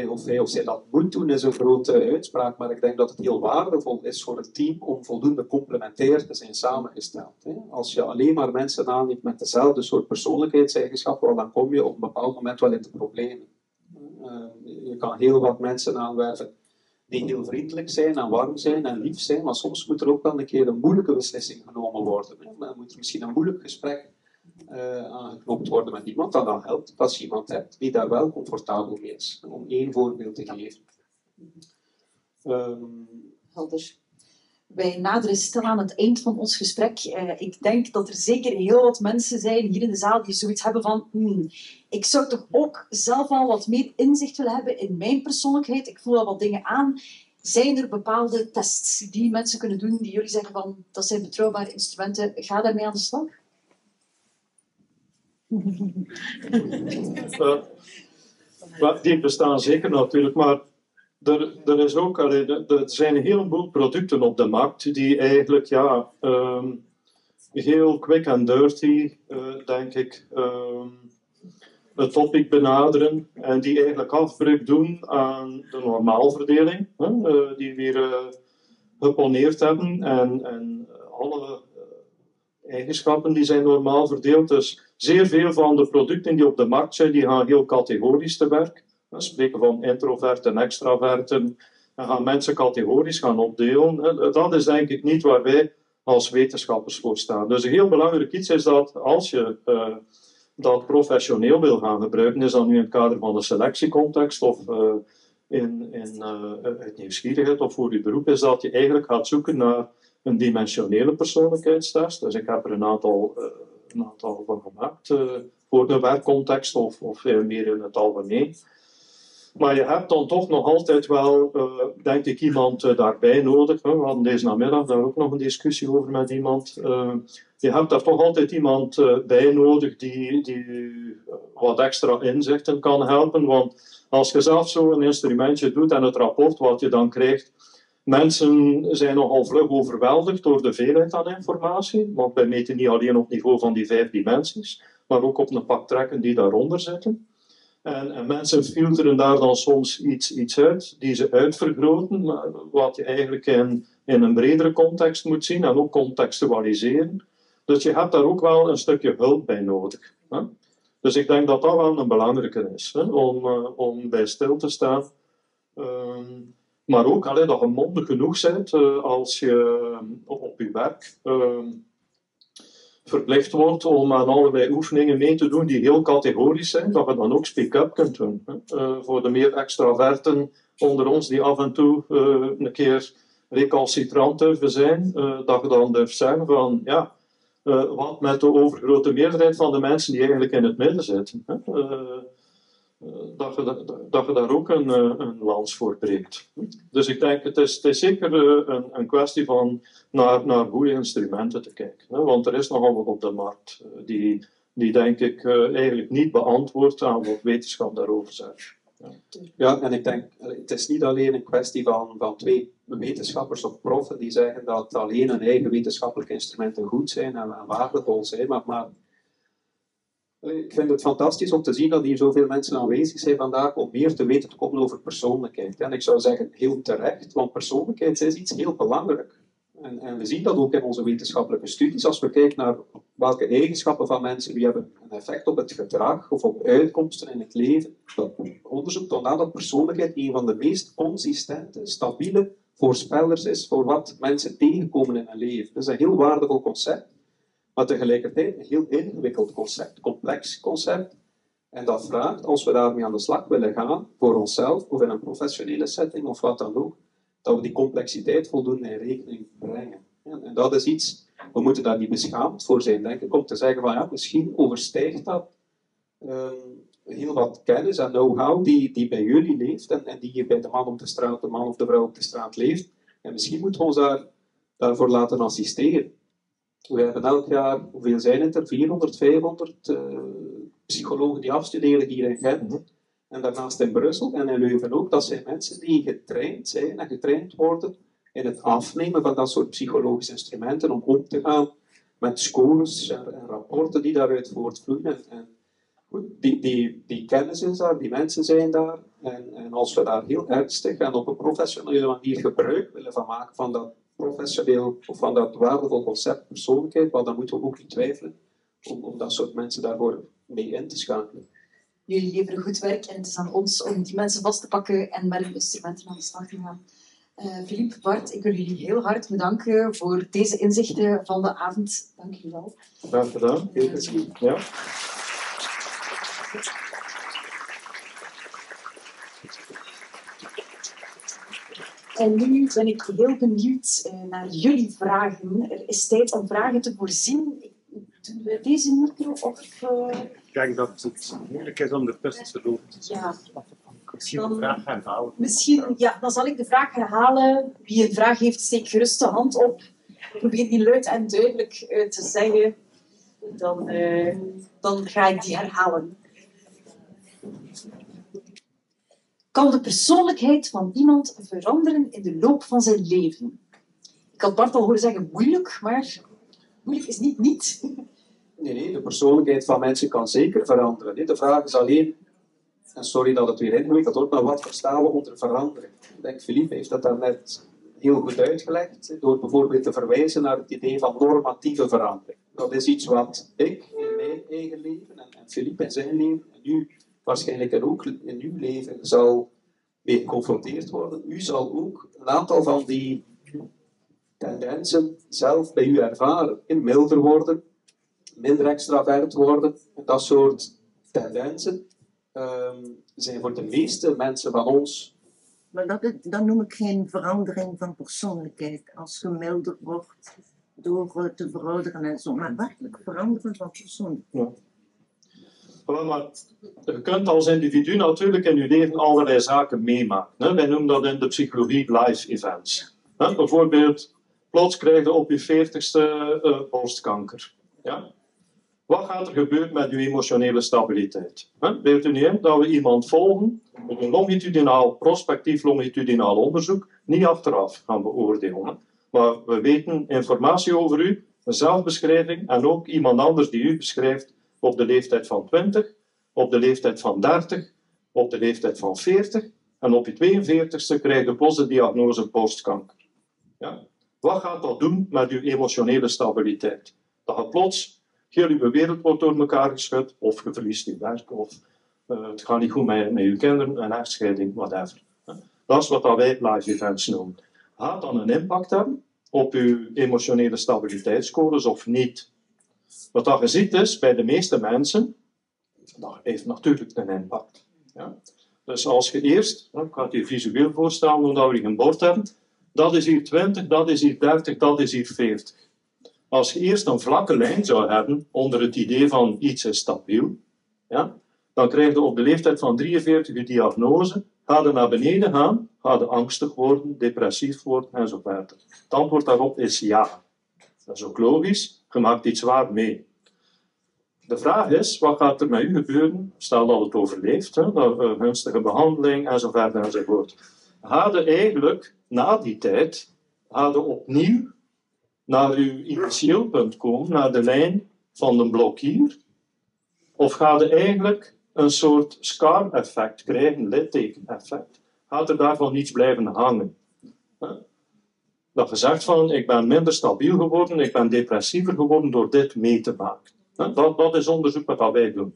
[SPEAKER 4] of hij of zij dat moet doen is een grote uitspraak, maar ik denk dat het heel waardevol is voor het team om voldoende complementair te zijn samengesteld. Als je alleen maar mensen aanneemt met dezelfde soort persoonlijkheidseigenschappen, dan kom je op een bepaald moment wel in de problemen. Eh, je kan heel wat mensen aanwerven die heel vriendelijk zijn en warm zijn en lief zijn, maar soms moet er ook wel een keer een moeilijke beslissing genomen worden. Dan moet er misschien een moeilijk gesprek uh, aangeknopt worden met iemand, dat dan helpt als je iemand hebt die daar wel comfortabel mee is. Om één voorbeeld te geven.
[SPEAKER 1] Um, Helder. Wij naderen stil aan het eind van ons gesprek. Uh, ik denk dat er zeker heel wat mensen zijn hier in de zaal die zoiets hebben van hmm, ik zou toch ook zelf al wat meer inzicht willen hebben in mijn persoonlijkheid. Ik voel al wat dingen aan. Zijn er bepaalde tests die mensen kunnen doen die jullie zeggen van dat zijn betrouwbare instrumenten, ga daarmee aan de slag?
[SPEAKER 3] uh, die bestaan zeker natuurlijk, maar er, er, is ook, er zijn een heleboel producten op de markt die eigenlijk ja, um, heel quick and dirty, uh, denk ik, um, het topic benaderen en die eigenlijk afbreuk doen aan de normaalverdeling hè, uh, die we hier geponeerd hebben en, en alle eigenschappen die zijn normaal verdeeld. Dus zeer veel van de producten die op de markt zijn, die gaan heel categorisch te werk. We spreken van introverten en extraverten. En gaan mensen categorisch gaan opdelen. Dat is denk ik niet waar wij als wetenschappers voor staan. Dus een heel belangrijk iets is dat als je dat professioneel wil gaan gebruiken, is dat nu in het kader van de selectiecontext of uh, in, in het nieuwsgierigheid of voor je beroep, is dat je eigenlijk gaat zoeken naar een dimensionele persoonlijkheidstest. Dus ik heb er een aantal, uh, een aantal van gemaakt voor een werkcontext of, of meer in het algemeen. Maar je hebt dan toch nog altijd wel, uh, denk ik, iemand daarbij nodig. We hadden deze namiddag daar ook nog een discussie over met iemand. je hebt daar toch altijd iemand bij nodig die, die wat extra inzichten kan helpen. Want als je zelf zo een instrumentje doet en het rapport wat je dan krijgt, Mensen zijn nogal vlug overweldigd door de veelheid aan informatie, want wij meten niet alleen op niveau van die vijf dimensies, maar ook op een pak trekken die daaronder zitten. En, en, mensen filteren daar dan soms iets, iets uit, die ze uitvergroten, wat je eigenlijk in, in een bredere context moet zien en ook contextualiseren. Dus je hebt daar ook wel een stukje hulp bij nodig. Hè? Dus ik denk dat dat wel een belangrijke is, hè? Om, uh, om bij stil te staan. Uh, maar ook allee, dat je mondig genoeg bent uh, als je op je werk uh, verplicht wordt om aan allerlei oefeningen mee te doen die heel categorisch zijn, dat je dan ook speak-up kunt doen. Hè. voor de meer extraverten onder ons die af en toe een keer recalcitrant durven zijn, dat je dan durft zeggen van ja, wat met de overgrote meerderheid van de mensen die eigenlijk in het midden zitten. Dat je, dat daar ook een, eh, een lans voor breekt. Dus ik denk, het is, het is zeker eh, een, een kwestie van naar, naar goede instrumenten te kijken. Hè? Want er is nogal wat op de markt eh, die, die denk ik, eigenlijk niet beantwoordt aan wat wetenschap daarover zegt.
[SPEAKER 4] Ja. en ik denk, het is niet alleen een kwestie van, van twee wetenschappers of proffen die zeggen dat alleen hun eigen wetenschappelijke instrumenten goed zijn en, en waardevol zijn, maar, maar ik vind het fantastisch om te zien dat hier zoveel mensen aanwezig zijn vandaag om meer te weten te komen over persoonlijkheid. En ik zou zeggen heel terecht, want persoonlijkheid is iets heel belangrijk. En, en, we zien dat ook in onze wetenschappelijke studies. Als we kijken naar welke eigenschappen van mensen die hebben een effect op het gedrag of op uitkomsten in het leven. Dat onderzoek toont aan dat persoonlijkheid een van de meest consistente, stabiele voorspellers is voor wat mensen tegenkomen in hun leven. Dat is een heel waardevol concept maar tegelijkertijd een heel ingewikkeld concept, complex concept. En dat vraagt, als we daarmee aan de slag willen gaan, voor onszelf of in een professionele setting of wat dan ook, dat we die complexiteit voldoende in rekening brengen. En dat is iets, we moeten daar niet beschaamd voor zijn, denk ik, om te zeggen van ja, misschien overstijgt dat um, heel wat kennis en know-how die, die bij jullie leeft en, en die je bij de man op de straat, de man of de vrouw op de straat leeft. En misschien moeten we ons daar daarvoor laten assisteren. We hebben elk jaar, hoeveel zijn het er? 400, 500 uh, psychologen die afstuderen hier in Gent. Mhm. En daarnaast in Brussel en in Leuven ook. Dat zijn mensen die getraind zijn en getraind worden in het afnemen van dat soort psychologische instrumenten om om te gaan met scores en, rapporten die daaruit voortvloeien. En, goed, die, die, die kennis is daar, die mensen zijn daar. En, en als we daar heel ernstig en op een professionele manier gebruik willen van maken van dat professioneel of van dat waardevol concept persoonlijkheid, dan moeten we ook niet twijfelen om, om dat soort mensen daarvoor mee in te schakelen.
[SPEAKER 1] Jullie leveren goed werk en het is aan ons om die mensen vast te pakken en met hun instrumenten aan de slag te gaan. Filip, uh, Bart, ik wil jullie heel hard bedanken voor deze inzichten van de avond. Dank jullie wel.
[SPEAKER 3] Graag gedaan. Heel Ja.
[SPEAKER 1] En nu ben ik heel benieuwd uh, naar jullie vragen. Er is tijd om vragen te voorzien. Doen we deze micro of... Uh...
[SPEAKER 5] Ik denk dat het moeilijk is om ertussen te lopen.
[SPEAKER 1] Ja.
[SPEAKER 5] Misschien de vraag herhalen.
[SPEAKER 1] Misschien, ja, dan zal ik de vraag herhalen. Wie een vraag heeft, steek gerust de hand op. Probeer die luid en duidelijk uh, te zeggen. Dan, uh, dan ga ik die herhalen. Kan de persoonlijkheid van iemand veranderen in de loop van zijn leven? Ik had Bart al horen zeggen moeilijk, maar moeilijk is niet niet.
[SPEAKER 4] Nee, nee, de persoonlijkheid van mensen kan zeker veranderen. De vraag is alleen, en sorry dat het weer ingewikkeld wordt, maar wat verstaan we onder verandering? Ik denk, Philippe heeft dat daarnet heel goed uitgelegd, door bijvoorbeeld te verwijzen naar het idee van normatieve verandering. Dat is iets wat ik in mijn eigen leven en, Philippe in zijn leven, en waarschijnlijk ook in uw leven zal mee geconfronteerd worden. U zal ook een aantal van die tendensen zelf bij u ervaren. In milder worden, minder extravert worden, dat soort tendensen um, zijn voor de meeste mensen van ons.
[SPEAKER 6] Maar dat, dat noem ik geen verandering van persoonlijkheid. Als je milder wordt door te verouderen en zo. Maar werkelijk veranderen van persoonlijkheid. Ja.
[SPEAKER 3] Maar je kunt als individu natuurlijk in je leven allerlei zaken meemaken. Wij noemen dat in de psychologie life events. Bijvoorbeeld, plots krijg je op je veertigste uh, borstkanker. Ja? Wat gaat er gebeuren met uw emotionele stabiliteit? Beeld u niet dat we iemand volgen op een longitudinaal, prospectief longitudinaal onderzoek, niet achteraf gaan beoordelen. Maar we weten informatie over u, een zelfbeschrijving en ook iemand anders die u beschrijft op de leeftijd van 20, op de leeftijd van 30, op de leeftijd van 40 en op je 42ste krijg je plots de diagnose borstkanker. Ja? Wat gaat dat doen met uw emotionele stabiliteit? Dat gaat plots heel uw wereld wordt door elkaar geschud, of je verliest je werk, of uh, het gaat niet goed met, met je kinderen, een echtscheiding, whatever. Dat is wat wij live events noemen. Gaat dan een impact hebben op uw emotionele stabiliteitsscores of niet? Wat je ziet is, bij de meeste mensen, dat heeft natuurlijk een impact. Ja? Dus als je eerst, ik ga het je visueel voorstellen hoe we een bord hebben, dat is hier 20, dat is hier 30, dat is hier 40. Als je eerst een vlakke lijn zou hebben onder het idee van iets is stabiel, ja, dan krijg je op de leeftijd van 43 de diagnose, ga je naar beneden gaan, ga je angstig worden, depressief worden en zo verder. Het antwoord daarop is ja. Dat is ook logisch, maakt iets waar mee. De vraag is, wat gaat er met u gebeuren? Stel dat het overleeft, hè, dat, uh, gunstige behandeling en zo verder enzovoort. Ga je eigenlijk na die tijd, ga je opnieuw naar uw initieel punt komen, naar de lijn van de blok hier? Of gaat er eigenlijk een soort scar-effect krijgen, litteken-effect? Gaat er daarvan niets blijven hangen? Dat gezegd van, ik ben minder stabiel geworden, ik ben depressiever geworden door dit mee te maken. Dat, dat is onderzoek wat wij doen,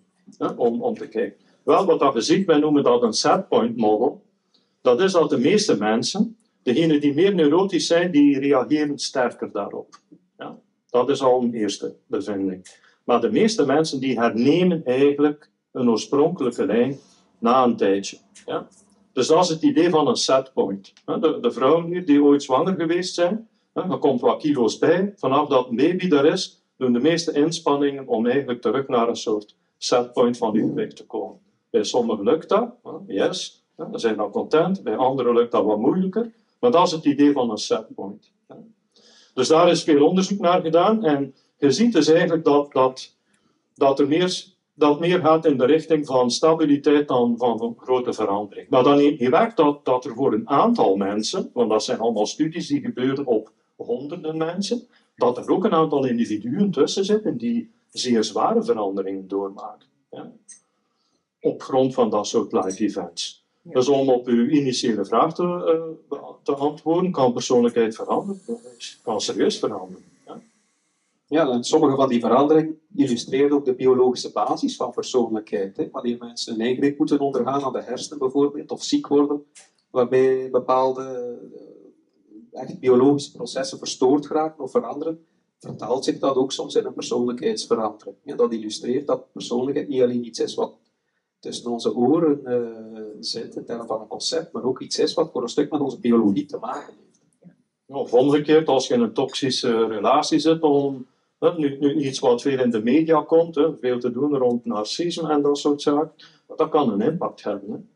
[SPEAKER 3] om, om te kijken. Wel, wat dat je ziet, wij noemen dat een setpoint model. Dat is dat de meeste mensen Degenen die meer neurotisch zijn, die reageren sterker daarop. Ja, dat is al een eerste bevinding. Maar de meeste mensen die hernemen eigenlijk een oorspronkelijke lijn na een tijdje. Ja? Dus dat is het idee van een setpoint. De, de vrouwen hier die ooit zwanger geweest zijn, er komt wat kilo's bij. Vanaf dat baby daar is, doen de meeste inspanningen om eigenlijk terug naar een soort setpoint van uw gewicht te komen. Bij sommigen lukt dat, yes, ze zijn dan content. Bij anderen lukt dat wat moeilijker. Maar dat is het idee van een setpoint. Dus daar is veel onderzoek naar gedaan. En je ziet dus eigenlijk dat, dat, dat er meer, dat meer gaat in de richting van stabiliteit dan van, grote verandering. Maar dan werkt dat, dat er voor een aantal mensen, want dat zijn allemaal studies die gebeuren op honderden mensen, dat er ook een aantal individuen tussen zitten die zeer zware veranderingen doormaken. Ja? Op grond van dat soort live events. Dus om op uw initiële vraag te, uh, te antwoorden, kan persoonlijkheid veranderen? Kan serieus veranderen. Ja?
[SPEAKER 4] ja, en sommige van die veranderingen illustreren ook de biologische basis van persoonlijkheid. Hè? Wanneer mensen een ingreep moeten ondergaan aan de hersenen bijvoorbeeld, of ziek worden, waarbij bepaalde uh, echt biologische processen verstoord geraken of veranderen, vertaalt zich dat ook soms in een persoonlijkheidsverandering. Ja, dat illustreert dat persoonlijkheid niet alleen iets is wat tussen onze oren uh, zit, in termen van een concept, maar ook iets is wat voor een stuk met onze biologie te maken heeft.
[SPEAKER 3] Of omgekeerd, als je in een toxische relatie zit, om, nu, nu iets wat veel in de media komt, hè, veel te doen rond narcisme en dat soort zaken, dat kan een impact hebben.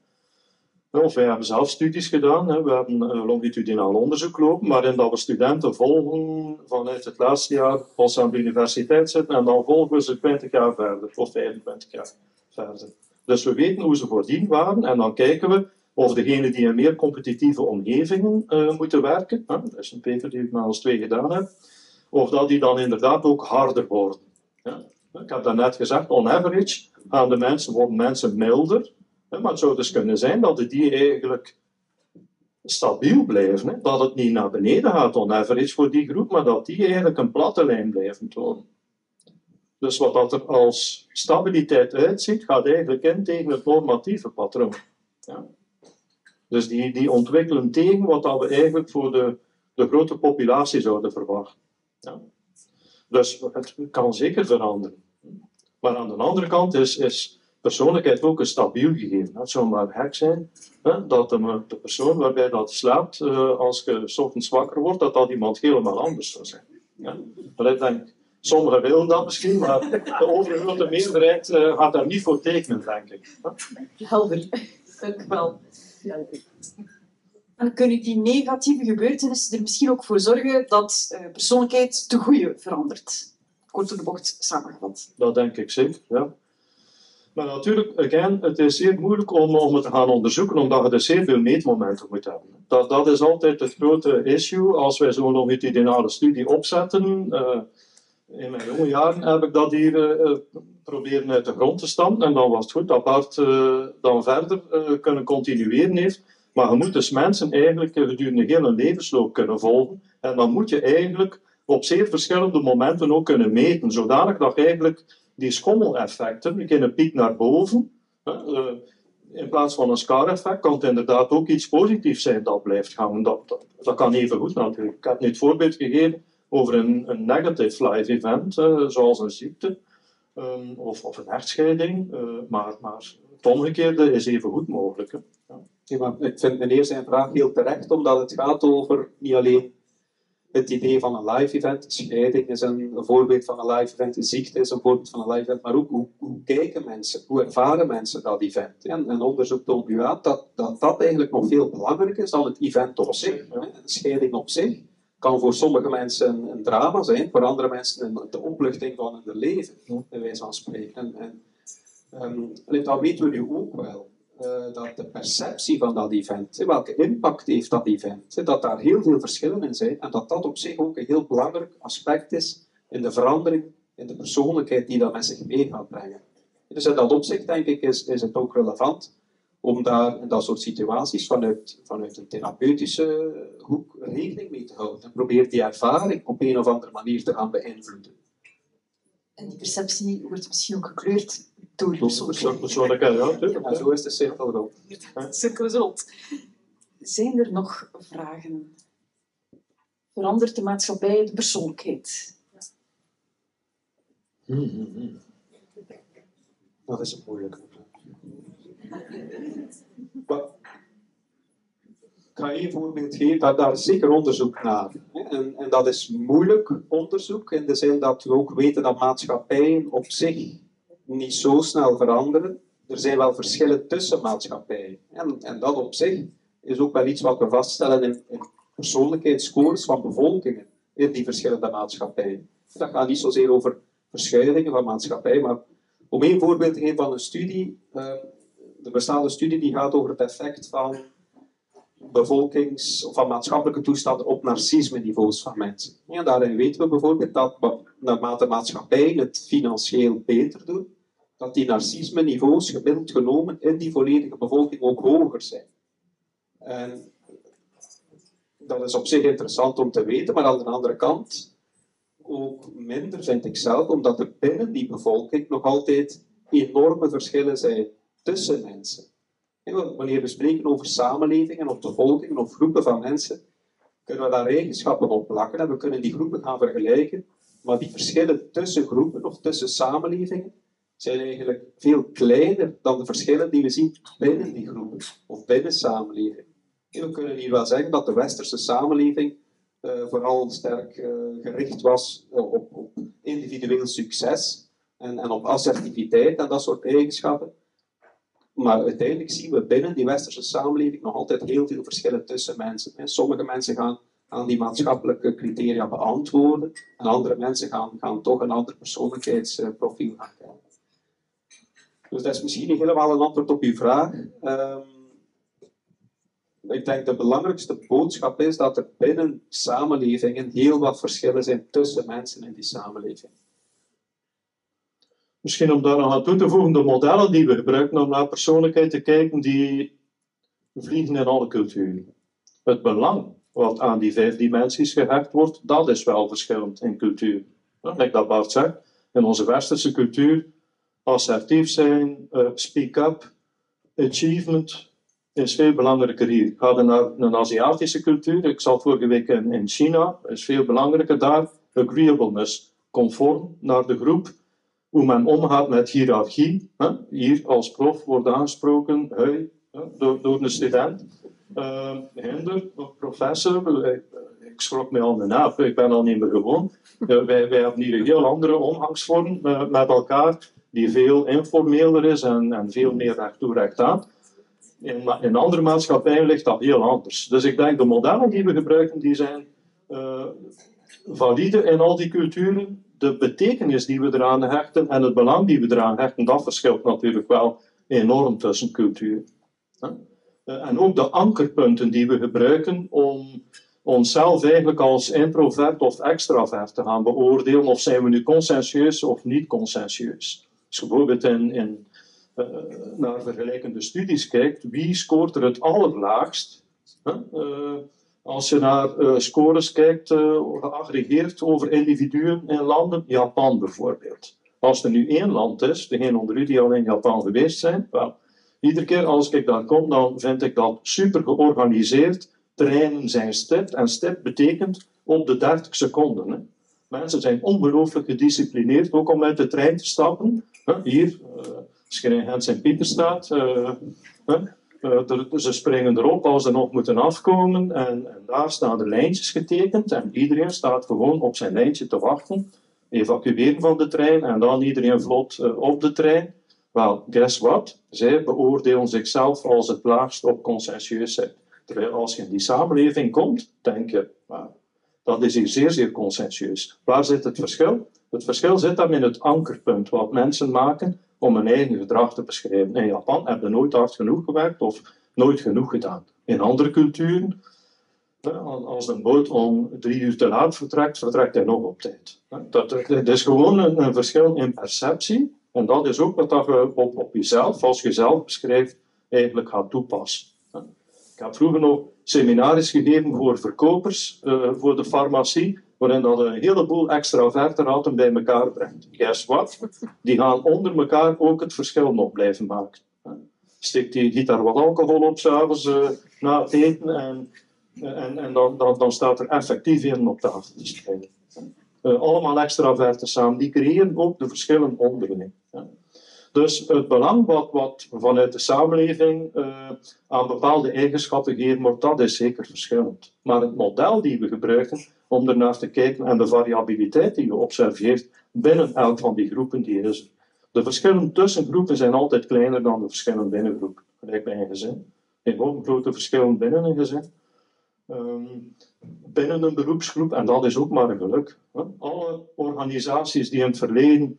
[SPEAKER 3] Of wij hebben zelf studies gedaan, hè. we hebben uh, longitudinaal onderzoek lopen, waarin dat we studenten volgen vanuit het laatste jaar als ze aan de universiteit zitten, en dan volgen we ze 20 jaar verder, of 25 jaar verder. Dus we weten hoe ze voordien waren en dan kijken we of degenen die in meer competitieve omgevingen uh, moeten werken, hè, dat is een paper die ik maar twee gedaan heb, of dat die dan inderdaad ook harder worden. Ik heb daarnet gezegd, on average gaan de mensen, worden mensen milder, maar het zou dus kunnen zijn dat die eigenlijk stabiel blijven, hè, dat het niet naar beneden gaat on average voor die groep, maar dat die eigenlijk een platte lijn blijven tonen. Dus wat dat er als stabiliteit uitziet, gaat eigenlijk in tegen het normatieve patroon. Ja. Dus die, die ontwikkelen tegen wat dat we eigenlijk voor de, de grote populatie zouden verwachten. Dus het kan zeker veranderen. Maar aan de andere kant is, is persoonlijkheid ook een stabiel gegeven. Het zou maar gek zijn dat de, persoon waarbij dat slaapt, uh, als je s ochtends wakker wordt, dat dat iemand helemaal anders zou zijn. Ja. Maar ik Sommigen willen dat misschien, maar de overgrote meerderheid uh, gaat daar niet voor tekenen, denk ik.
[SPEAKER 1] Helder, dank wel. Dan kunnen die negatieve gebeurtenissen er misschien ook voor zorgen dat uh, persoonlijkheid te goede verandert. Kort door de bocht samengevat.
[SPEAKER 3] Dat denk ik zeker, ja. Maar natuurlijk, again, het is zeer moeilijk om, om het te gaan onderzoeken, omdat je er zeer veel meetmomenten moet hebben. Dat, dat is altijd het grote issue als wij zo'n longitudinale studie opzetten. Uh, in mijn jonge jaren heb ik dat hier uh, proberen uit de grond te stampen. En dan was het goed dat Bart uh, dan verder kunnen continueren heeft. Maar je moet dus mensen eigenlijk gedurende heel hun levensloop kunnen volgen. En dan moet je eigenlijk op zeer verschillende momenten ook kunnen meten. Zodanig dat eigenlijk die schommeleffecten, ik in een piek naar boven, in plaats van een scar-effect, kan het inderdaad ook iets positiefs zijn dat blijft gaan. Dat, dat, dat kan even goed natuurlijk. Ik heb nu het voorbeeld gegeven over een, een negative live event, uh, zoals een ziekte um, of, of, een echtscheiding. Uh, maar, maar het omgekeerde is even goed mogelijk.
[SPEAKER 4] Maar ik vind meneer zijn vraag heel terecht, omdat het gaat over niet alleen het idee van een live event. Scheiding is een, een voorbeeld van een live event, een ziekte is een voorbeeld van een live event, maar ook hoe, hoe kijken mensen, hoe ervaren mensen dat event. En, en onderzoek toont u aan dat, dat dat eigenlijk nog veel belangrijker is dan het event op zich, een scheiding op zich kan voor sommige mensen een drama zijn, voor andere mensen de opluchting van hun leven, bij wijze van spreken. En, en um, dat weten we nu ook wel. Uh, dat de perceptie van dat event, welke impact heeft dat event, dat daar heel veel verschillen in zijn en dat dat op zich ook een heel belangrijk aspect is in de verandering in de persoonlijkheid die dat met zich mee gaat brengen. Dus in dat opzicht, denk ik, is, is het ook relevant om daar in dat soort situaties vanuit, vanuit een therapeutische hoek rekening mee te houden. En probeer die ervaring op een of andere manier te gaan beïnvloeden.
[SPEAKER 1] En die perceptie wordt misschien ook gekleurd door de
[SPEAKER 3] persoonlijkheid. Ja,
[SPEAKER 4] ja, zo is de cirkel rond.
[SPEAKER 1] De cirkel is rond. Zijn er nog vragen? Verandert de maatschappij de persoonlijkheid?
[SPEAKER 3] Hmm, hmm, hmm.
[SPEAKER 4] Dat is een moeilijke ik ga één voorbeeld geven, daar, daar is zeker onderzoek naar. En, en dat is moeilijk onderzoek, in de zin dat we ook weten dat maatschappijen op zich niet zo snel veranderen. Er zijn wel verschillen tussen maatschappijen. En, en dat op zich is ook wel iets wat we vaststellen in, in persoonlijkheidsscores van bevolkingen. in die verschillende maatschappijen. Dat gaat niet zozeer over verschuivingen van maatschappij, maar om één voorbeeld te geven van een studie, uh, er bestaat een studie die gaat over het effect van bevolkings- of van maatschappelijke toestanden op narcisme-niveaus van mensen. En daarin weten we bijvoorbeeld dat naarmate maatschappijen het financieel beter doen, dat die narcisme-niveaus gemiddeld genomen in die volledige bevolking ook hoger zijn. En dat is op zich interessant om te weten, maar aan de andere kant ook minder, vind ik zelf, omdat er binnen die bevolking nog altijd enorme verschillen zijn tussen mensen. Wanneer we spreken over samenlevingen of bevolkingen of groepen van mensen, kunnen we daar eigenschappen op plakken en we kunnen die groepen gaan vergelijken, maar die verschillen tussen groepen of tussen samenlevingen zijn eigenlijk veel kleiner dan de verschillen die we zien binnen die groepen of binnen samenlevingen. We kunnen hier wel zeggen dat de westerse samenleving uh, vooral sterk uh, gericht was op, op, individueel succes en, en op assertiviteit en dat soort eigenschappen. Maar uiteindelijk zien we binnen die westerse samenleving nog altijd heel veel verschillen tussen mensen. Sommige mensen gaan aan die maatschappelijke criteria beantwoorden en andere mensen gaan, gaan toch een ander persoonlijkheidsprofiel. Dus dat is misschien niet helemaal een antwoord op uw vraag. Um, ik denk de belangrijkste boodschap is dat er binnen samenlevingen heel wat verschillen zijn tussen mensen in die samenleving.
[SPEAKER 3] Misschien om daar nog aan toe te voegen, de modellen die we gebruiken om naar persoonlijkheid te kijken, die vliegen in alle culturen. Het belang wat aan die vijf dimensies gehecht wordt, dat is wel verschillend in cultuur. Like dat Bart in onze westerse cultuur, assertief zijn, uh, speak up, achievement, is veel belangrijker hier. Ga je naar een Aziatische cultuur, ik zat vorige week in, in China, is veel belangrijker daar. Agreeableness, conform naar de groep, hoe men omgaat met hiërarchie. Hè? Hier als prof wordt aangesproken, hey, door, door een student. Uh, hinder, professor, ik, schrok me al de naap, ik ben al niet meer gewoon. wij, wij hebben hier een heel andere omgangsvorm uh, met elkaar, die veel informeler is en, en veel meer recht toe aan. In, in andere maatschappijen ligt dat heel anders. Dus ik denk de modellen die we gebruiken, die zijn uh, valide in al die culturen. De betekenis die we eraan hechten en het belang die we eraan hechten, dat verschilt natuurlijk wel enorm tussen culturen. Uh, en ook de ankerpunten die we gebruiken om onszelf eigenlijk als introvert of extravert te gaan beoordelen, of zijn we nu conscientieus of niet conscientieus. Dus bijvoorbeeld in, in uh, naar vergelijkende studies kijkt, wie scoort er het allerlaagst? Uh, als je naar uh, scores kijkt, geaggregeerd over individuen in landen, Japan bijvoorbeeld. Als er nu één land is, degene onder u die al in Japan geweest zijn, wel, iedere keer als ik daar kom, dan vind ik dat super georganiseerd. Treinen zijn stipt en stipt betekent op de 30 seconden. Hè. Mensen zijn ongelooflijk gedisciplineerd, ook om uit de trein te stappen. Hier, als je in Gent Sint-Pieter staat, uh, ze springen erop als ze nog moeten afkomen. En, en, daar staan de lijntjes getekend. En iedereen staat gewoon op zijn lijntje te wachten. Evacueren van de trein en dan iedereen vlot op de trein. Wel, guess what? Zij beoordelen zichzelf als het laagst op consensueusheid. Terwijl als je in die samenleving komt, denk je, dat is hier zeer, zeer consensueus. Waar zit het verschil? Het verschil zit dan in het ankerpunt wat mensen maken om hun eigen gedrag te beschrijven. In Japan hebben ze nooit hard genoeg gewerkt of nooit genoeg gedaan. In andere culturen, als een boot om drie uur te laat vertrekt, vertrekt hij nog op tijd. Dat, dat is gewoon een, verschil in perceptie. En dat is ook wat je op, op jezelf, als je zelf beschrijft, eigenlijk gaat toepassen. Ik heb vroeger nog seminaries gegeven voor verkopers, uh, voor de farmacie waarin dat een heleboel extraverten bij elkaar brengt. Guess what? Die gaan onder elkaar ook het verschil nog blijven maken. Steekt die gitaar wat alcohol op s'avonds uh, na het eten en, en, en dan, dan, dan staat er effectief in op tafel te allemaal extraverten samen, die creëren ook de verschillen onderling. Dus het belang wat, wat vanuit de samenleving uh, aan bepaalde eigenschappen gegeven wordt, dat is zeker verschillend. Maar het model die we gebruiken om ernaar te kijken en de variabiliteit die je observeert binnen elk van die groepen, die is er. De verschillen tussen groepen zijn altijd kleiner dan de verschillen binnen groepen. Gelijk bij een gezin. Geen grote verschillen binnen een gezin. ehm, binnen een beroepsgroep, en dat is ook maar een geluk. Alle organisaties die in het verleden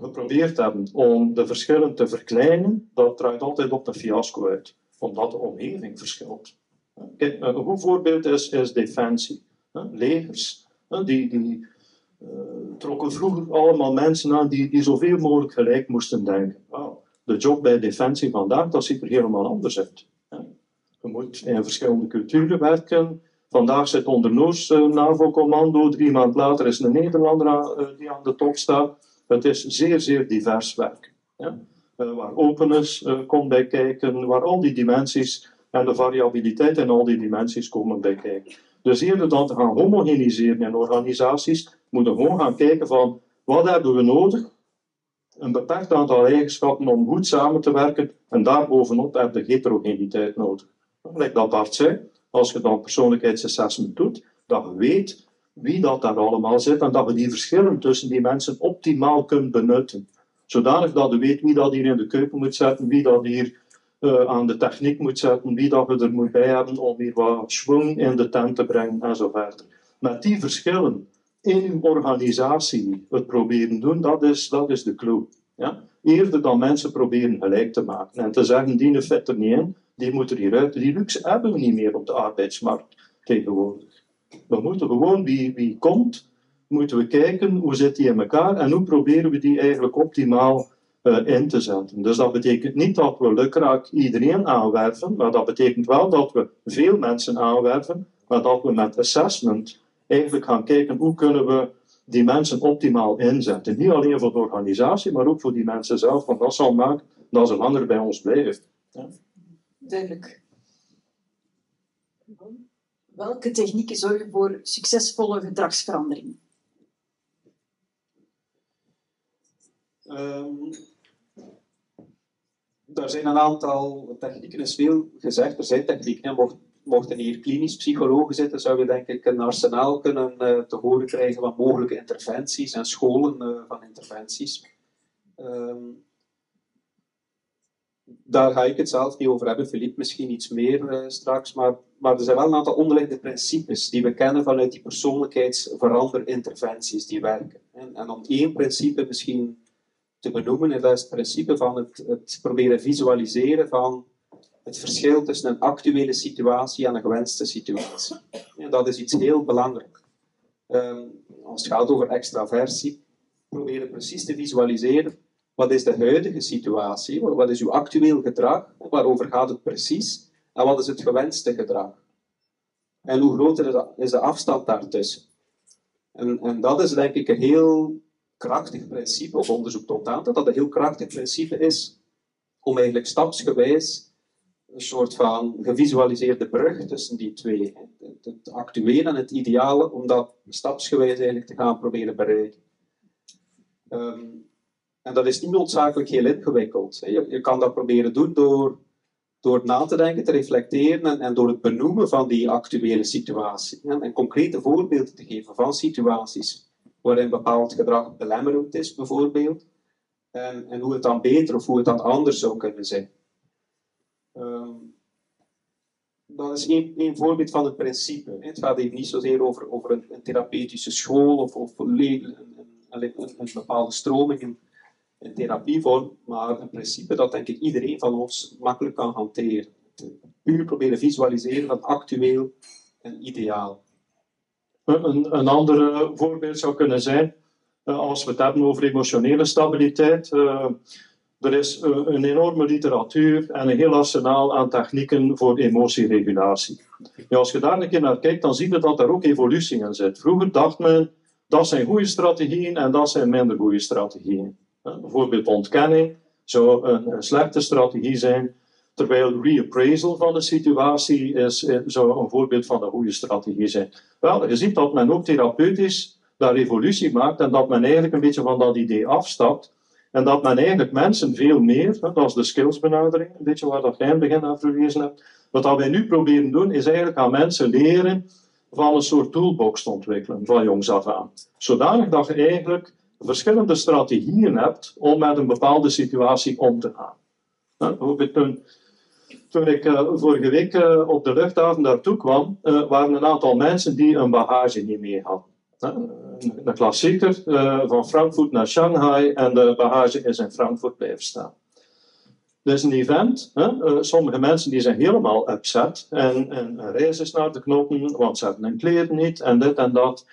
[SPEAKER 3] geprobeerd hebben om de verschillen te verkleinen, dat draait altijd op een fiasco uit, omdat de omgeving verschilt. Een goed voorbeeld is, defensie. Legers, die, die uh, trokken vroeger allemaal mensen aan die, die zoveel mogelijk gelijk moesten denken. de job bij defensie vandaag, dat ziet er helemaal anders uit. Je moet in verschillende culturen werken. Vandaag zit onder Noors uh, NAVO-commando, drie maanden later is een Nederlander uh, die aan de top staat. Het is zeer, zeer divers werk. Ja? Uh, waar openness uh, komt bij kijken, waar al die dimensies en de variabiliteit in al die dimensies komen bij kijken. Dus eerder dan te gaan homogeniseren in organisaties, moeten we gewoon gaan kijken van wat hebben we nodig? Een beperkt aantal eigenschappen om goed samen te werken en daarbovenop heb je heterogeniteit nodig. Like dat Bart zei, als je dan persoonlijkheidsassessment doet, dat je weet wie dat daar allemaal zit en dat we die verschillen tussen die mensen optimaal kunnen benutten. Zodanig dat je weet wie dat hier in de keuken moet zetten, wie dat hier uh, aan de techniek moet zetten, wie dat we er moet bij hebben om hier wat schwung in de tent te brengen en zo verder. Met die verschillen in uw organisatie het proberen doen, dat is, dat is de clue. Ja? Eerder dan mensen proberen gelijk te maken en te zeggen, die fit er niet in, die moet er hieruit. Die luxe hebben we niet meer op de arbeidsmarkt tegenwoordig. We moeten gewoon, wie, wie komt, moeten we kijken hoe zit die in elkaar en hoe proberen we die eigenlijk optimaal uh, in te zetten. Dus dat betekent niet dat we lukraak iedereen aanwerven, maar dat betekent wel dat we veel mensen aanwerven, maar dat we met assessment eigenlijk gaan kijken hoe kunnen we die mensen optimaal inzetten. Niet alleen voor de organisatie, maar ook voor die mensen zelf, want dat zal maken dat ze langer bij ons blijven. Ja.
[SPEAKER 1] Duidelijk. Welke technieken zorgen voor succesvolle gedragsverandering?
[SPEAKER 4] Um, er zijn een aantal technieken, is veel gezegd. Er zijn technieken. Mocht, mochten hier klinisch psychologen zitten, zou je denk ik een arsenaal kunnen uh, te horen krijgen van mogelijke interventies en scholen uh, van interventies. Um, daar ga ik het zelf niet over hebben, Philippe misschien iets meer uh, straks, maar, maar er zijn wel een aantal onderliggende principes die we kennen vanuit die persoonlijkheidsveranderinterventies die werken. En, en om één principe misschien te benoemen, en dat is het principe van het, het proberen visualiseren van het verschil tussen een actuele situatie en een gewenste situatie. En dat is iets heel belangrijk. Um, als het gaat over extraversie, proberen precies te visualiseren wat is de huidige situatie, wat is uw actueel gedrag, waarover gaat het precies, en wat is het gewenste gedrag. En hoe groter is de afstand daartussen. En, en dat is denk ik een heel krachtig principe, of onderzoek toont aan dat dat een heel krachtig principe is, om eigenlijk stapsgewijs een soort van gevisualiseerde brug tussen die twee, het, actuele en het ideale, om dat stapsgewijs eigenlijk te gaan proberen bereiken. Um, en dat is niet noodzakelijk heel ingewikkeld. Je, je kan dat proberen doen door, door na te denken, te reflecteren en, door het benoemen van die actuele situatie. En, en concrete voorbeelden te geven van situaties waarin bepaald gedrag belemmerend is, bijvoorbeeld. En, en hoe het dan beter of hoe het dan anders zou kunnen zijn. Um, dat is één, voorbeeld van het principe. Het gaat even niet zozeer over, over een, therapeutische school of, of een, een bepaalde stroming een therapievorm, maar een principe dat denk ik iedereen van ons makkelijk kan hanteren. Puur proberen visualiseren van actueel en ideaal.
[SPEAKER 3] Een, een ander voorbeeld zou kunnen zijn, eh, als we het hebben over emotionele stabiliteit. Uh, er is een enorme literatuur en een heel arsenaal aan technieken voor emotieregulatie. Ja, als je daar een keer naar kijkt, dan zie je dat er ook evolutie in zit. Vroeger dacht men, dat zijn goede strategieën en dat zijn minder goede strategieën. Bijvoorbeeld ontkenning zou een, slechte strategie zijn, terwijl reappraisal van de situatie is, eh, zou een voorbeeld van een goede strategie zijn. Wel, je ziet dat men ook therapeutisch daar revolutie maakt en dat men eigenlijk een beetje van dat idee afstapt en dat men eigenlijk mensen veel meer, dat is de skillsbenadering, een beetje waar dat jij in het begin aan verwezen hebt, wat wij nu proberen doen, is eigenlijk aan mensen leren van een soort toolbox te ontwikkelen, van jongs af aan. Zodanig dat je eigenlijk verschillende strategieën hebt om met een bepaalde situatie om te gaan. een, toen ik uh, vorige week uh, op de luchthaven daartoe kwam, uh, waren een aantal mensen die een bagage niet mee hadden. Een, een klassieker van Frankfurt naar Shanghai en de bagage is in Frankfurt blijven staan. Dit is een event. Hè? sommige mensen die zijn helemaal upset en, en is naar de knoppen, want ze hebben hun kleren niet en dit en dat.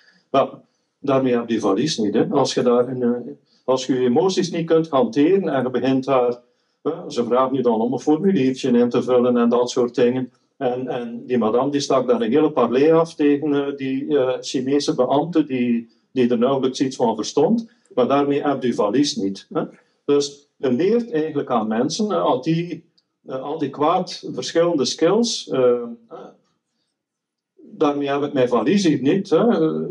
[SPEAKER 3] Daarmee heb je valies niet. Hè? Als, je daar in, als je je emoties niet kunt hanteren en je begint daar ze vraagt nu dan om een formuliertje in te vullen en dat soort dingen. En, en die madame die stak dan een hele parley af tegen uh, die uh, Chinese beambte die, die er nauwelijks iets van verstond. Maar daarmee heb je valies niet. Hè? Dus je leert eigenlijk aan mensen al die, al die kwaad verschillende skills. Daarmee heb ik mijn valies niet. Hè?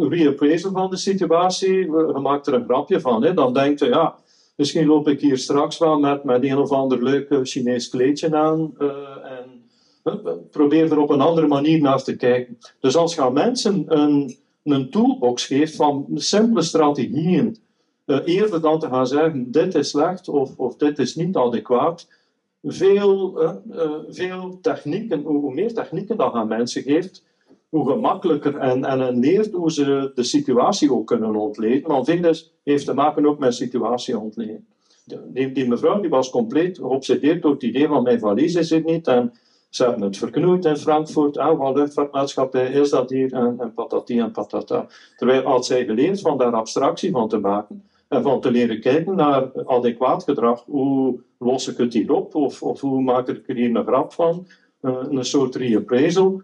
[SPEAKER 3] Reappraisal van de situatie. Je maakt er een grapje van. Hè? Dan denkt je, ja, Misschien loop ik hier straks wel met, met een of ander leuk Chinees kleedje aan. Uh, en probeer er op een andere manier naar te kijken. Dus als je mensen een, een toolbox geeft van simpele strategieën, eerder dan te gaan zeggen: dit is slecht of, of dit is niet adequaat. Veel, veel technieken, hoe meer technieken dat aan mensen geeft, hoe gemakkelijker en, en leert hoe ze de situatie ook kunnen ontleden. Want veel heeft te maken ook met situatie ontleden. Die, die, mevrouw die was compleet geobsedeerd door het idee van mijn valies is niet. En ze hebben het verknoeid in Frankfurt. Ah, wat luchtvaartmaatschappij is dat hier? En, en patati en patata. Terwijl had zij geleerd van daar abstractie van te maken. En van te leren kijken naar adequaat gedrag. Hoe los ik het hier op? Of, of hoe maak ik er hier een grap van? Uh, een soort reappraisal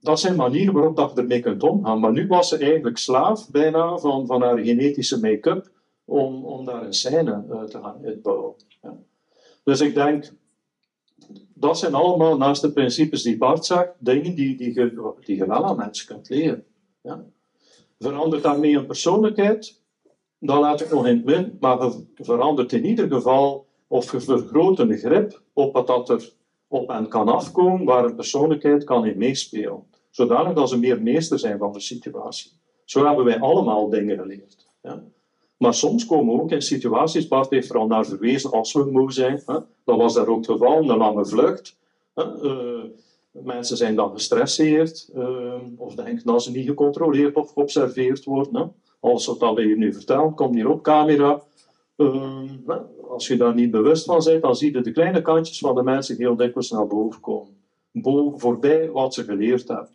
[SPEAKER 3] dat zijn manieren waarop dat je ermee kunt omgaan. Maar nu was ze eigenlijk slaaf bijna van, van haar genetische make-up om, om daar een scène uh, te gaan uitbouwen. Ja. Dus ik denk, dat zijn allemaal naast de principes die Bart zegt, dingen die, die, die je wel aan mensen kunt leren. Ja. Verandert daarmee een persoonlijkheid? Dan laat ik nog in het maar je verandert in ieder geval, of je vergroot een grip op wat dat er op en kan afkomen, waar een persoonlijkheid kan in meespelen zodanig dat ze meer meester zijn van de situatie. Zo hebben wij allemaal dingen geleerd. Ja. Maar soms komen we ook in situaties, Bart heeft er al naar verwezen, als we moe zijn. Hè. Dat was daar ook het geval, een lange vlucht. Hè. Uh, mensen zijn dan gestresseerd, uh, of denken dat ze niet gecontroleerd of geobserveerd worden. Hè. Alles wat we hier nu vertellen, komt hier op camera. Uh, als je daar niet bewust van bent, dan zie je de kleine kantjes van de mensen heel dikwijls naar boven komen. Boven, voorbij wat ze geleerd hebben.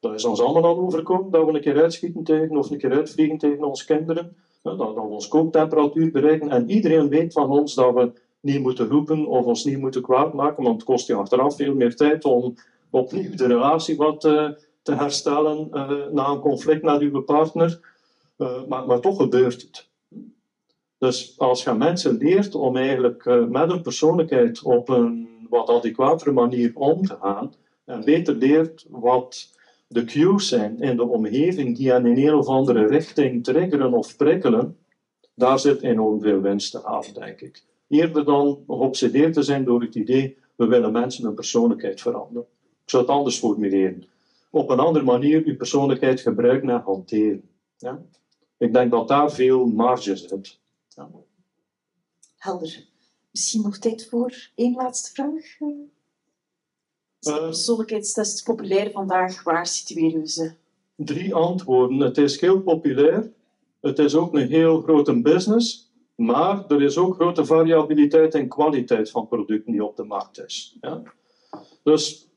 [SPEAKER 3] Dat is ons allemaal al overkomen, dat we een keer uitschieten tegen of een keer uitvliegen tegen onze kinderen. Dat, we ons kooktemperatuur bereiken. En iedereen weet van ons dat we niet moeten roepen of ons niet moeten kwaad maken, want het kost je achteraf veel meer tijd om opnieuw de relatie wat uh, te herstellen uh, na een conflict met uw partner. Uh, maar, maar toch gebeurt het. Dus als je mensen leert om eigenlijk met een persoonlijkheid op een wat adequatere manier om te gaan, en beter leert wat de cues zijn in de omgeving die hen in een of andere richting triggeren of prikkelen, daar zit enorm veel winst te halen, denk ik. Eerder dan geobsedeerd te zijn door het idee, we willen mensen hun persoonlijkheid veranderen. Ik zou het anders formuleren. Op een andere manier uw persoonlijkheid gebruiken en hanteren. Ja? Ik denk dat daar veel marge zit.
[SPEAKER 1] Helder. Misschien nog tijd voor één laatste vraag? Is de persoonlijkheidstest populair vandaag? Waar situeren we ze?
[SPEAKER 3] Drie antwoorden. Het is heel populair. Het is ook een heel grote business. Maar er is ook grote variabiliteit in kwaliteit van producten die op de markt is. Ja? Dus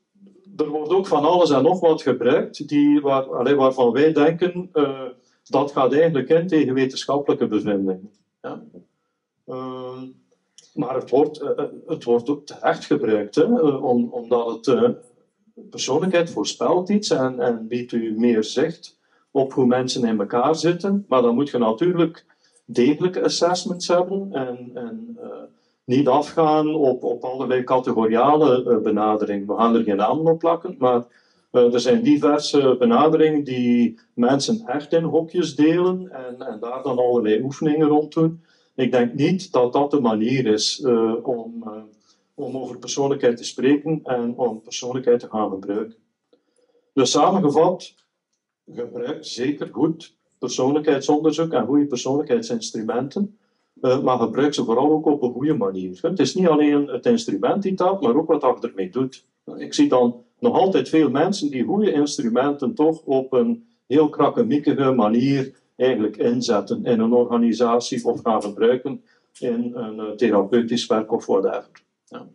[SPEAKER 3] er wordt ook van alles en nog wat gebruikt die, waar, waarvan wij denken uh, dat gaat eigenlijk in tegen wetenschappelijke bevindingen. Ja? Uh, maar het wordt, uh, het wordt ook terecht gebruikt, hè, om, omdat het persoonlijkheid voorspelt iets en, en biedt u meer zicht op hoe mensen in elkaar zitten. Maar dan moet je natuurlijk degelijke assessments hebben en, en niet afgaan op, op allerlei categoriale benaderingen. We gaan er geen namen op plakken, maar er zijn diverse benaderingen die mensen echt in hokjes delen en, en daar dan allerlei oefeningen rond doen. Ik denk niet dat dat de manier is uh, om, uh, om over persoonlijkheid te spreken en om persoonlijkheid te gaan gebruiken. Dus samengevat, gebruik zeker goed persoonlijkheidsonderzoek en goede persoonlijkheidsinstrumenten. Maar gebruik ze vooral ook op een goede manier. Het is niet alleen het instrument die telt, maar ook wat je ermee doet. Ik zie dan nog altijd veel mensen die goede instrumenten toch op een heel krakkemikkige manier eigenlijk inzetten in een organisatie of gaan gebruiken in een uh, therapeutisch werk of whatever. Ja.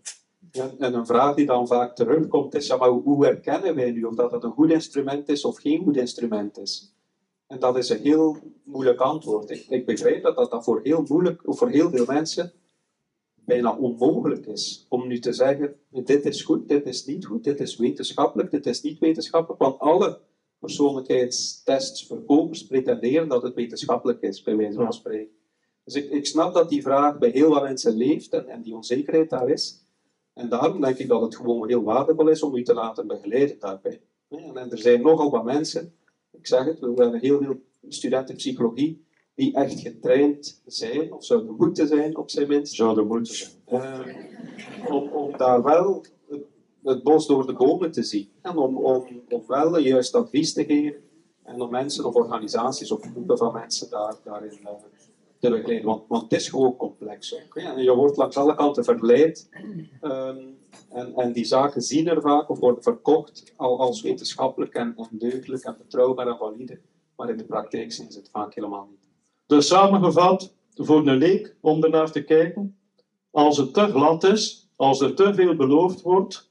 [SPEAKER 4] En een vraag die dan vaak terugkomt is, ja, maar hoe herkennen wij nu of dat het een goed instrument is of geen goed instrument is? En dat is een heel moeilijk antwoord. Ik, ik begrijp dat, dat voor heel moeilijk, voor heel veel mensen bijna onmogelijk is om nu te zeggen, dit is goed, dit is niet goed, dit is wetenschappelijk, dit is niet wetenschappelijk, want alle persoonlijkheidstests verkopers pretenderen dat het wetenschappelijk is, bij wijze van spreken. Dus ik, ik snap dat die vraag bij heel wat mensen leeft en, en die onzekerheid daar is. En daarom denk ik dat het gewoon heel waardevol is om u te laten begeleiden daarbij. En er zijn nogal wat mensen, ik zeg het, we hebben heel veel studenten psychologie die echt getraind zijn, of zouden moeten zijn op zijn minst.
[SPEAKER 3] Zouden moeten zijn.
[SPEAKER 4] Uh, om, om daar wel het, het, bos door de bomen te zien. En om, om, om wel juist advies te geven. En om mensen of organisaties of groepen van mensen daar, daarin uh, te begeleiden. Want, want het is gewoon complex. Ook, en je wordt langs alle kanten verleid. Um, en, en die zaken zien er vaak of worden verkocht al als wetenschappelijk en, en deugdelijk en betrouwbaar en valide. Maar in de praktijk zijn ze het vaak helemaal niet.
[SPEAKER 3] Dus samengevat, voor een leek om ernaar te kijken, als het te glad is, als er te veel beloofd wordt,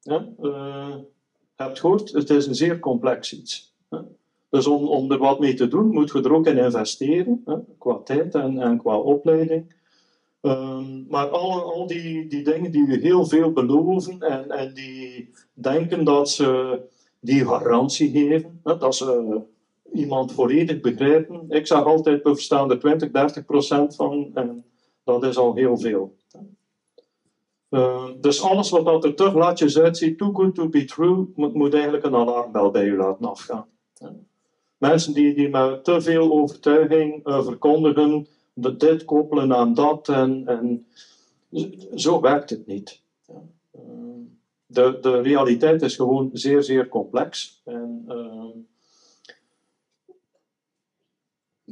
[SPEAKER 3] ja, uh, hebt gehoord, het is een zeer complex iets. Dus om, om er wat mee te doen, moet je er ook in investeren, qua tijd en, en qua opleiding. Um, maar al, al die, die dingen die je heel veel beloven en, en die denken dat ze die garantie geven, dat ze iemand volledig begrijpen. Ik zeg altijd, we verstaan er 20, 30 procent van en dat is al heel veel. Uh, dus alles wat dat er te gladjes uitziet, too good to be true, moet, eigenlijk een alarmbel bij u laten afgaan. Mensen die, die met te veel overtuiging uh, verkondigen, de, dit koppelen aan dat, en, en zo werkt het niet. Uh, de, de realiteit is gewoon zeer, zeer complex. En,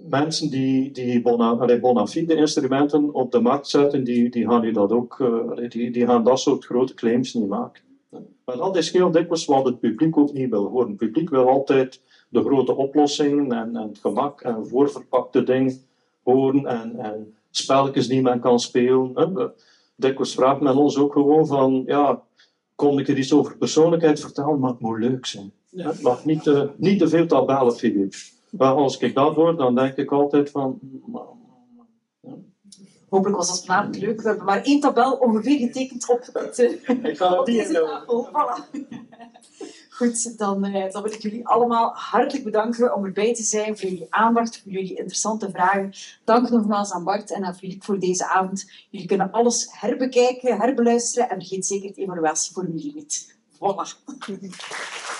[SPEAKER 3] mensen die, die bona, allee, bona fide instrumenten op de markt zetten, die, die gaan die dat ook, uh, die, die gaan dat soort grote claims niet maken. Maar dat is heel dikwijls wat het publiek ook niet wil horen. Het publiek wil altijd de grote oplossingen en, en het gemak en voorverpakte dingen horen en, en spelletjes die men kan spelen. Hè. Dikwijls vraagt men ons ook gewoon van, ja, kon ik er iets over persoonlijkheid vertellen, maar het moet leuk zijn. Het mag niet, uh, niet te veel tabellen, Filip. Maar als ik dat hoor, dan denk ik altijd van.
[SPEAKER 1] Hopelijk was dat vanavond leuk. We hebben maar één tabel ongeveer getekend op, het,
[SPEAKER 3] ik ga op deze
[SPEAKER 1] tafel. Voilà. Goed, dan, eh, dan wil ik jullie allemaal hartelijk bedanken om erbij te zijn, voor jullie aandacht, voor jullie interessante vragen. Dank nogmaals aan Bart en aan Philippe voor deze avond. Jullie kunnen alles herbekijken, herbeluisteren en vergeet zeker het evaluatieformulier niet. Voilà.